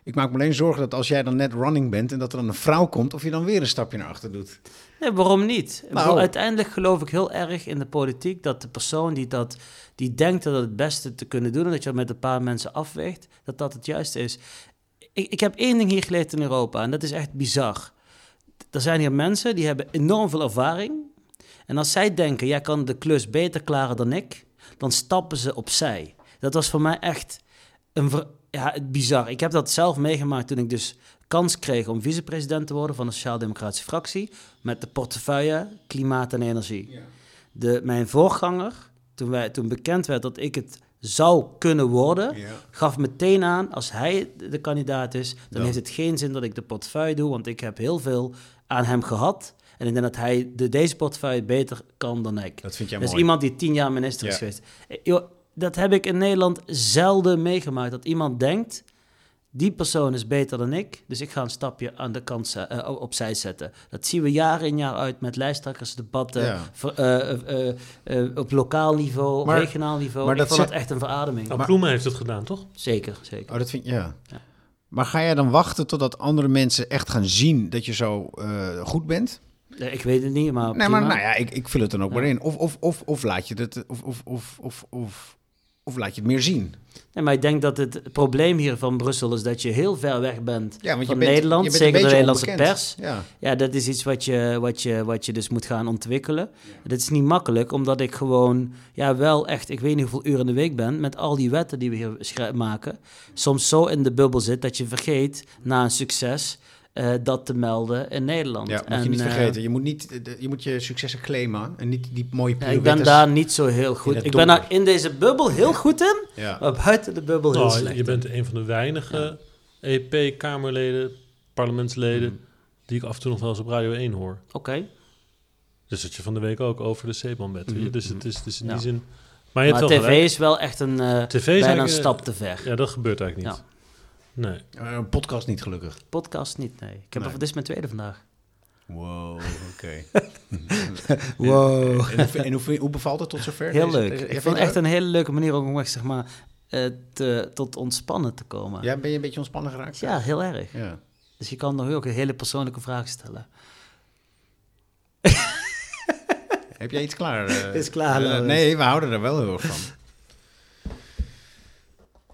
Ik maak me alleen zorgen dat als jij dan net running bent en dat er dan een vrouw komt, of je dan weer een stapje naar achter doet. Nee, waarom niet? Nou. bedoel, uiteindelijk geloof ik heel erg in de politiek dat de persoon die, dat, die denkt dat het het beste te kunnen doen en dat je dat met een paar mensen afweegt, dat dat het juiste is. Ik, ik heb één ding hier geleerd in Europa en dat is echt bizar. Er zijn hier mensen die hebben enorm veel ervaring en als zij denken, jij kan de klus beter klaren dan ik, dan stappen ze opzij. Dat was voor mij echt een ja, het bizar. Ik heb dat zelf meegemaakt toen ik dus kans kreeg om vicepresident te worden van de Sociaal-Democratische fractie met de portefeuille Klimaat en Energie. De, mijn voorganger, toen, wij, toen bekend werd dat ik het zou kunnen worden, gaf meteen aan, als hij de kandidaat is, dan Dan. heeft het geen zin dat ik de portefeuille doe, want ik heb heel veel aan hem gehad. En ik denk dat hij de, deze portefeuille beter kan dan ik. Dat vind jij Dat is mooi. iemand die tien jaar minister is geweest. Eh, dat heb ik in Nederland zelden meegemaakt. Dat iemand denkt, die persoon is beter dan ik, dus ik ga een stapje aan de kant eh, opzij zetten. Dat zien we jaar in jaar uit met lijsttrekkersdebatten, Ja. ver- eh, eh, eh, eh, op lokaal niveau, op Maar- regionaal niveau. maar ik dat vond dat echt een verademing. Nou, Ploemen heeft het gedaan, toch? Zeker, zeker. Oh, dat vind ja. Ja. Maar ga jij dan wachten totdat andere mensen echt gaan zien dat je zo eh, goed bent? Nee, ik weet het niet, maar Nee, maar nou ja, ik, ik vul het dan ook Ja. maar in. Of, of, of, of laat je het, of, of, of, of, of, of laat je het meer zien. Nee, maar ik denk dat het probleem hier van Brussel is dat je heel ver weg bent Ja, want je van bent, Nederland, je bent een zeker de beetje Nederlandse onbekend. pers. Ja. Ja, dat is iets wat je, wat je, wat je dus moet gaan ontwikkelen. Dat is niet makkelijk, omdat ik gewoon ja, wel echt, ik weet niet hoeveel uren in de week ben, met al die wetten die we hier maken, soms zo in de bubbel zit dat je vergeet na een succes eh, dat te melden in Nederland. Ja, moet En, je niet eh, vergeten. Je moet, niet, de- je moet je successen claimen en niet die mooie ja, ik ben pirouettes. daar niet zo heel goed. Ik ben daar in deze bubbel heel goed in, Ja. maar buiten de bubbel heel Nou, slecht. je bent een van de weinige EP-kamerleden, parlementsleden, Mm. die ik af en toe nog wel eens op Radio 1 hoor. Oké, Dus dat je van de week ook over de zeeman bent. je. Dus het is, het is in. Ja. die zin... Maar je maar hebt wel tv gelijk. is wel echt een, eh, TV is bijna een stap te ver. Ja, dat gebeurt eigenlijk niet. Nee. Eh, Een podcast niet gelukkig. Podcast niet, nee. Ik heb Nee. dit is mijn tweede vandaag. Wow, oké. Wow. En, hoe- en hoe, hoe bevalt het tot zover? Heel leuk. deze- ik vond vind het echt een hele leuke manier om echt, zeg maar, eh, te, tot ontspannen te komen. Ja, ben je een beetje ontspannen geraakt? Ja, heel erg. Ja. Dus je kan nog ook een hele persoonlijke vraag stellen. Heb jij iets klaar? eh? Is klaar, nee, we houden er wel heel erg van.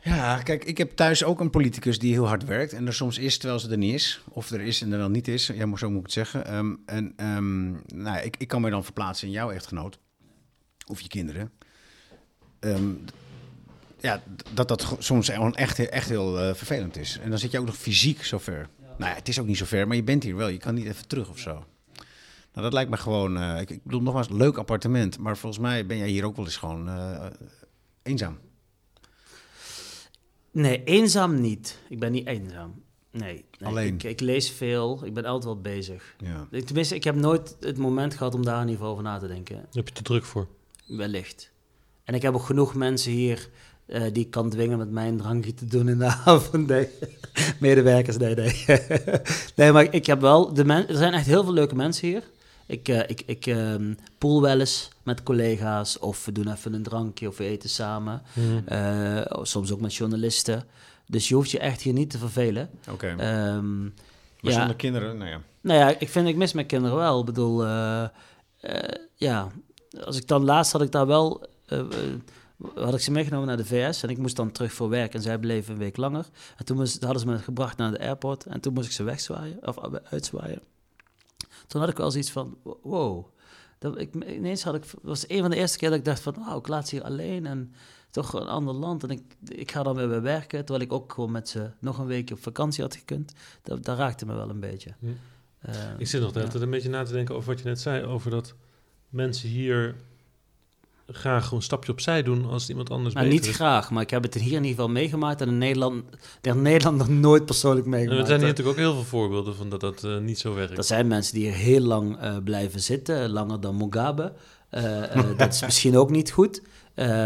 Ja, kijk, ik heb thuis ook een politicus die heel hard werkt en er soms is terwijl ze er niet is. Of er is en er dan niet is. Ja, maar zo moet ik het zeggen. Ehm, en ehm, nou, ik, ik kan me dan verplaatsen in jouw echtgenoot. Of je kinderen. Ehm, ja, dat dat soms echt, echt heel eh, vervelend is. En dan zit je ook nog fysiek zo ver. Nou ja, het is ook niet zo ver, maar je bent hier wel. Je kan niet even terug of zo. Nou, dat lijkt me gewoon... eh, ik, ik bedoel, nogmaals, leuk appartement. Maar volgens mij ben jij hier ook wel eens gewoon eh, eenzaam. Nee, eenzaam niet. Ik ben niet eenzaam. Nee. nee. Alleen? Ik, ik lees veel. Ik ben altijd wel bezig. Ja. Ik- Tenminste, ik heb nooit het moment gehad om daar in ieder geval over na te denken. Daar heb je te druk voor. Wellicht. En ik heb ook genoeg mensen hier eh, die ik kan dwingen met mij een drankje te doen in de avond. Nee. Medewerkers, nee, nee. nee, maar ik heb wel... De men, er zijn echt heel veel leuke mensen hier. Ik, eh, ik, ik ehm, pool wel eens met collega's of we doen even een drankje of we eten samen. Eh, soms ook met journalisten. Dus je hoeft je echt hier niet te vervelen. Oké. Ehm, maar ja. zonder kinderen, nou ja. nou ja, ik vind, ik mis mijn kinderen wel. Ik bedoel, eh, ja, als ik dan laatst had ik daar wel, had ik ze meegenomen naar de VS en ik moest dan terug voor werk en zij bleven een week langer. En toen moest, hadden ze me gebracht naar de airport en toen moest ik ze wegzwaaien, of uitzwaaien. Toen had ik wel zoiets van, wow. Dat, ik, ineens had ik, was een van de eerste keer dat ik dacht van, wauw, ik laat ze hier alleen en toch een ander land. En ik, ik ga dan weer weer werken, terwijl ik ook gewoon met ze nog een weekje op vakantie had gekund. Dat, dat raakte me wel een beetje. Hm. Eh, Ik zit nog ja. tijd een beetje na te denken over wat je net zei. Over dat mensen hier graag gewoon een stapje opzij doen als iemand anders Nou, niet is. graag, maar ik heb het hier in ieder geval meegemaakt en in Nederland, in Nederland nog nooit persoonlijk meegemaakt. er zijn hier natuurlijk ook heel veel voorbeelden van dat dat eh, niet zo werkt. Er zijn mensen die hier heel lang eh, blijven zitten, langer dan Mugabe. Eh, dat is misschien ook niet goed.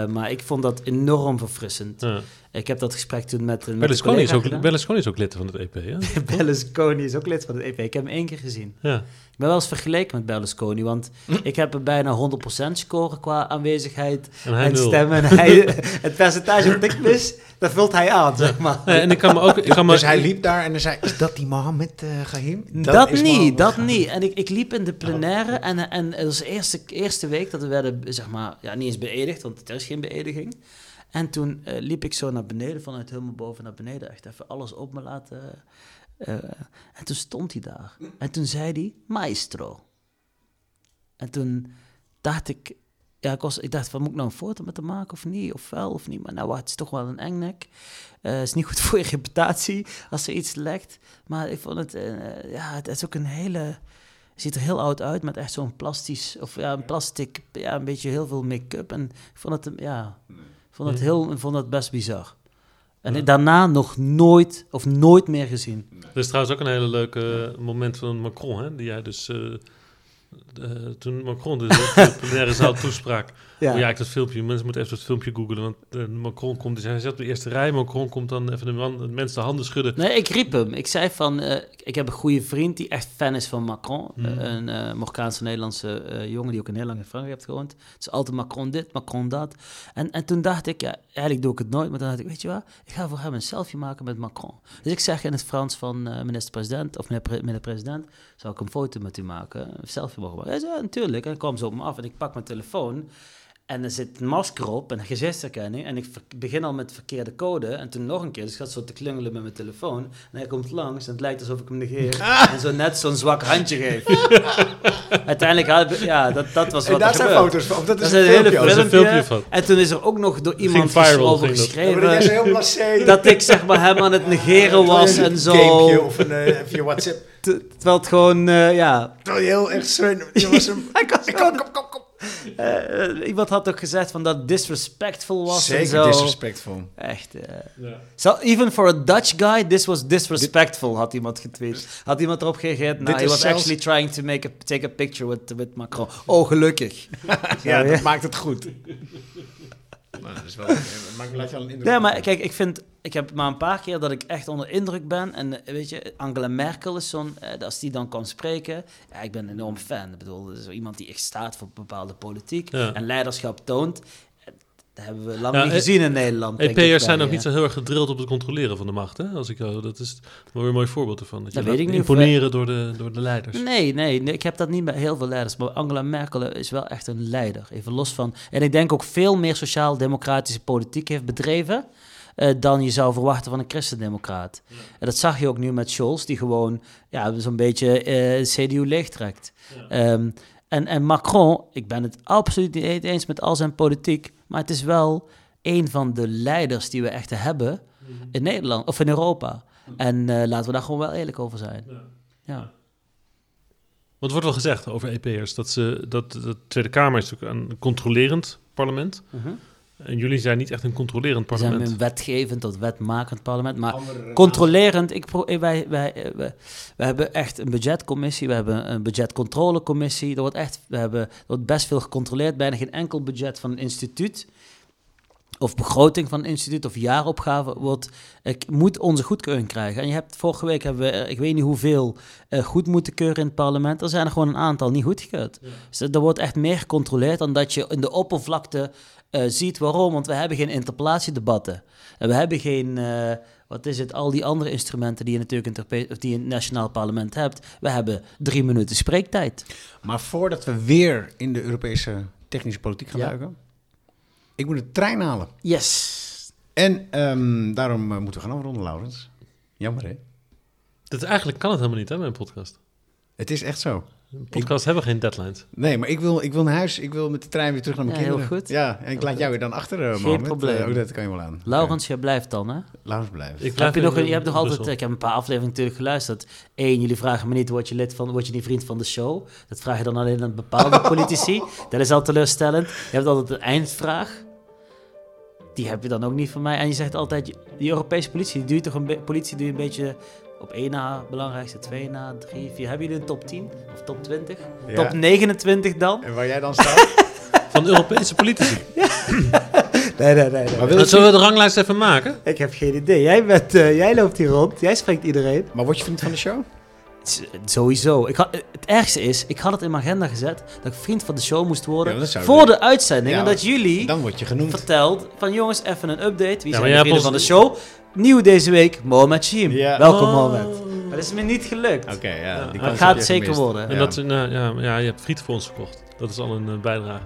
Maar ik vond dat enorm verfrissend. Ja. Ik heb dat gesprek toen met, met een Berlusconi, is ook. Berlusconi is ook lid van het EP, hè? Berlusconi is ook lid van het EP. Ik heb hem één keer gezien. Ja. Ik ben wel eens vergeleken met Berlusconi, want ik heb er bijna 100% scoren qua aanwezigheid En hij en nul. stemmen. En hij, het percentage wat ik mis, dat vult hij aan, zeg maar. En ik kan me ook... Ik kan me, Dus hij liep daar en hij zei, is dat die Mohammed eh Gahim? Dat, is niet, Mohammed dat Gahim. niet. En ik, ik liep in de plenaire en, en het was de eerste, eerste week dat we werden, zeg maar, ja, niet eens beëdigd, want er is geen beëdiging. En toen eh, liep ik zo naar beneden, vanuit helemaal boven naar beneden, echt even alles op me laten. eh, en toen stond hij daar. En toen zei hij, maestro. En toen dacht ik, ja, ik, was, ik dacht van, moet ik nou een foto met hem maken of niet? Of wel of niet? Maar nou, het is toch wel een engnek. Eh Het is niet goed voor je reputatie als er iets lekt. Maar ik vond het, eh, ja, het is ook een hele... Ziet er heel oud uit met echt zo'n plastisch, of ja, een plastic, ja, een beetje heel veel make-up. En ik vond het, ja, vond het, heel, vond het best bizar. En daarna nog nooit, of nooit meer gezien. Er is trouwens ook een hele leuke moment van Macron, hè, die jij dus... eh, eh, toen Macron de, de plenaire zaal toesprak. Ja. ja, ik dat filmpje. Mensen moeten even dat filmpje googlen. Want eh, Macron komt, dus hij zat op de eerste rij. Macron komt dan even de, man, de mensen de handen schudden. Nee, ik riep hem. Ik zei van, eh, ik heb een goede vriend die echt fan is van Macron. Mhm. Eh, een eh Marokkaanse Nederlandse eh, jongen die ook een heel lang in Frankrijk heeft gewoond. Het is altijd Macron dit, Macron dat. En, en toen dacht ik, ja, eigenlijk doe ik het nooit. Maar dan dacht ik, weet je wat, ik ga voor hem een selfie maken met Macron. Dus ik zeg in het Frans van eh, minister-president, of meneer pre- minister-president, zou ik een foto met u maken? Een selfie mogen maken? Hij zei, ja, natuurlijk. En dan kwam ze op me af en ik pak mijn telefoon. En er zit een masker op en een gezichtsherkenning. En ik begin al met verkeerde code. En toen nog een keer. Dus ik gaat zo te klungelen met mijn telefoon. En hij komt langs en het lijkt alsof ik hem negeer. En zo net zo'n zwak handje geef. Uiteindelijk had ik... Ja, dat, dat was wat En daar er zijn gebeurde. foto's van. Dat is Dat een een hele filmpje. Dat is een filmpje. filmpje van. En toen is er ook nog door iemand viral, over dat. Ja, geschreven... heel. Dat ik zeg maar hem aan het negeren was en zo. Gamepje of een, eh, via WhatsApp. Te- Terwijl het gewoon, eh, ja... Terwijl je heel echt zo... Je was een... Hij was Kom, kom, kom, kom. eh, iemand had ook gezegd van dat het disrespectful was en Zeker zo. disrespectful. Echt, eh. Ja. So even for a Dutch guy, this was disrespectful, had iemand getweet. Had iemand erop gereageerd, nou, he was zelfs- actually trying to make a, take a picture with, with Macron. Oh, gelukkig. Ja, Ja, dat maakt het goed. Maar dat is wel... dat maakt laat je al een indruk. Nee, maar kijk, ik vind, ik heb maar een paar keer dat ik echt onder indruk ben. En eh, weet je, Angela Merkel is zo'n, eh, als die dan kan spreken. Ja, ik ben een enorm fan. Ik bedoel, dat is zo iemand die echt staat voor bepaalde politiek Ja. en leiderschap toont. Eh, Dat hebben we lang Ja, niet eh, gezien in Nederland. denk ik, EP'ers zijn ook niet eh. zo heel erg gedrild op het controleren van de macht. Hè? Als ik, jou- dat is wel weer een mooi voorbeeld ervan. Dat je Dat weet ik niet imponeren door de, door de leiders. Nee, nee, nee, ik heb dat niet bij heel veel leiders. Maar Angela Merkel is wel echt een leider. Even los van. En ik denk ook veel meer sociaal-democratische politiek heeft bedreven. eh, dan je zou verwachten van een christendemocraat. En dat zag je ook nu met Scholz, die gewoon ja, zo'n beetje eh CDU leegtrekt. Ehm, en, en Macron, ik ben het absoluut niet eens met al zijn politiek, maar het is wel een van de leiders die we echt hebben in Nederland of in Europa. En eh, laten we daar gewoon wel eerlijk over zijn. Ja. Want er wordt wel gezegd over EP'ers dat, ze, dat de Tweede Kamer is natuurlijk een controlerend parlement. En jullie zijn niet echt een controlerend We zijn parlement. een wetgevend tot wetmakend parlement. Maar Andere- controlerend, ik pro- eh, wij, wij, eh, wij, wij hebben echt een budgetcommissie, we hebben een budgetcontrolecommissie. Er wordt, echt, we hebben, er wordt best veel gecontroleerd, bijna geen enkel budget van een instituut. Of begroting van een instituut of jaaropgave wordt, ik moet onze goedkeuring krijgen. En je hebt, vorige week hebben we, er, ik weet niet hoeveel, eh, goed moeten keuren in het parlement. Er zijn er gewoon een aantal niet goedgekeurd. Dus er wordt echt meer gecontroleerd dan dat je in de oppervlakte eh, ziet. Waarom? Want we hebben geen interpellatiedebatten. En we hebben geen, eh, wat is het, al die andere instrumenten die je natuurlijk in of die in het nationaal parlement hebt. We hebben drie minuten spreektijd. Maar voordat we weer in de Europese technische politiek gaan Ja. Ik moet de trein halen. Yes. En ehm, daarom eh, moeten we gaan afronden, Laurens. Jammer, hè? Dat eigenlijk kan het helemaal niet, hè, mijn podcast. Het is echt zo. Podcasts hebben geen deadlines. Nee, maar ik wil, ik wil naar huis. Ik wil met de trein weer terug naar mijn Ja, heel kinderen. goed. Ja, en ik laat jou weer dan achter, uh, Geen probleem. ook dat kan je wel aan. Laurens, jij blijft dan, hè? Laurens blijft. Ik Heb je, nog, je hebt nog altijd, ik heb een paar afleveringen natuurlijk geluisterd. Eén, jullie vragen me niet, word je, lid van, word je niet vriend van de show? Dat vraag je dan alleen aan bepaalde politici. Dat is al teleurstellend. Je hebt altijd een eindvraag. Die heb je dan ook niet van mij. En je zegt altijd, die Europese politie, die doe je toch een, be- politie doe je een beetje op één na belangrijkste, twee na, drie, vier. Hebben jullie een top 10 of top 20? Ja. Top 29 dan? En waar jij dan staat? van Europese politici. Nee, nee, nee. nee. Maar, wil je Zullen we de ranglijst even maken? Ik heb geen idee. Jij, bent, eh, jij loopt hier rond. Jij spreekt iedereen. maar word je vriend van de show? Sowieso. Ik had, het ergste is, ik had het in mijn agenda gezet dat ik vriend van de show moest worden Ja, dat voor de uitzending. Ja, en dat jullie Dan word je genoemd. verteld van jongens, even een update. Wie zijn de vrienden ons- van de show? Nieuw deze week, Mohamed Shim. Ja. Welkom Oh. Mohamed. Maar dat is me niet gelukt. Oké, ja. die het heb gaat je zeker gemist. worden. En Ja. dat, nou, ja, ja, je hebt friet voor ons verkocht. Dat is al een eh, bijdrage.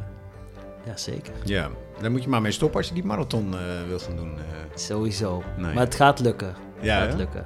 Ja, zeker. Ja, daar moet je maar mee stoppen als je die marathon eh wilt gaan doen. eh. Sowieso. Nee. Maar het gaat lukken. Ja, het gaat lukken.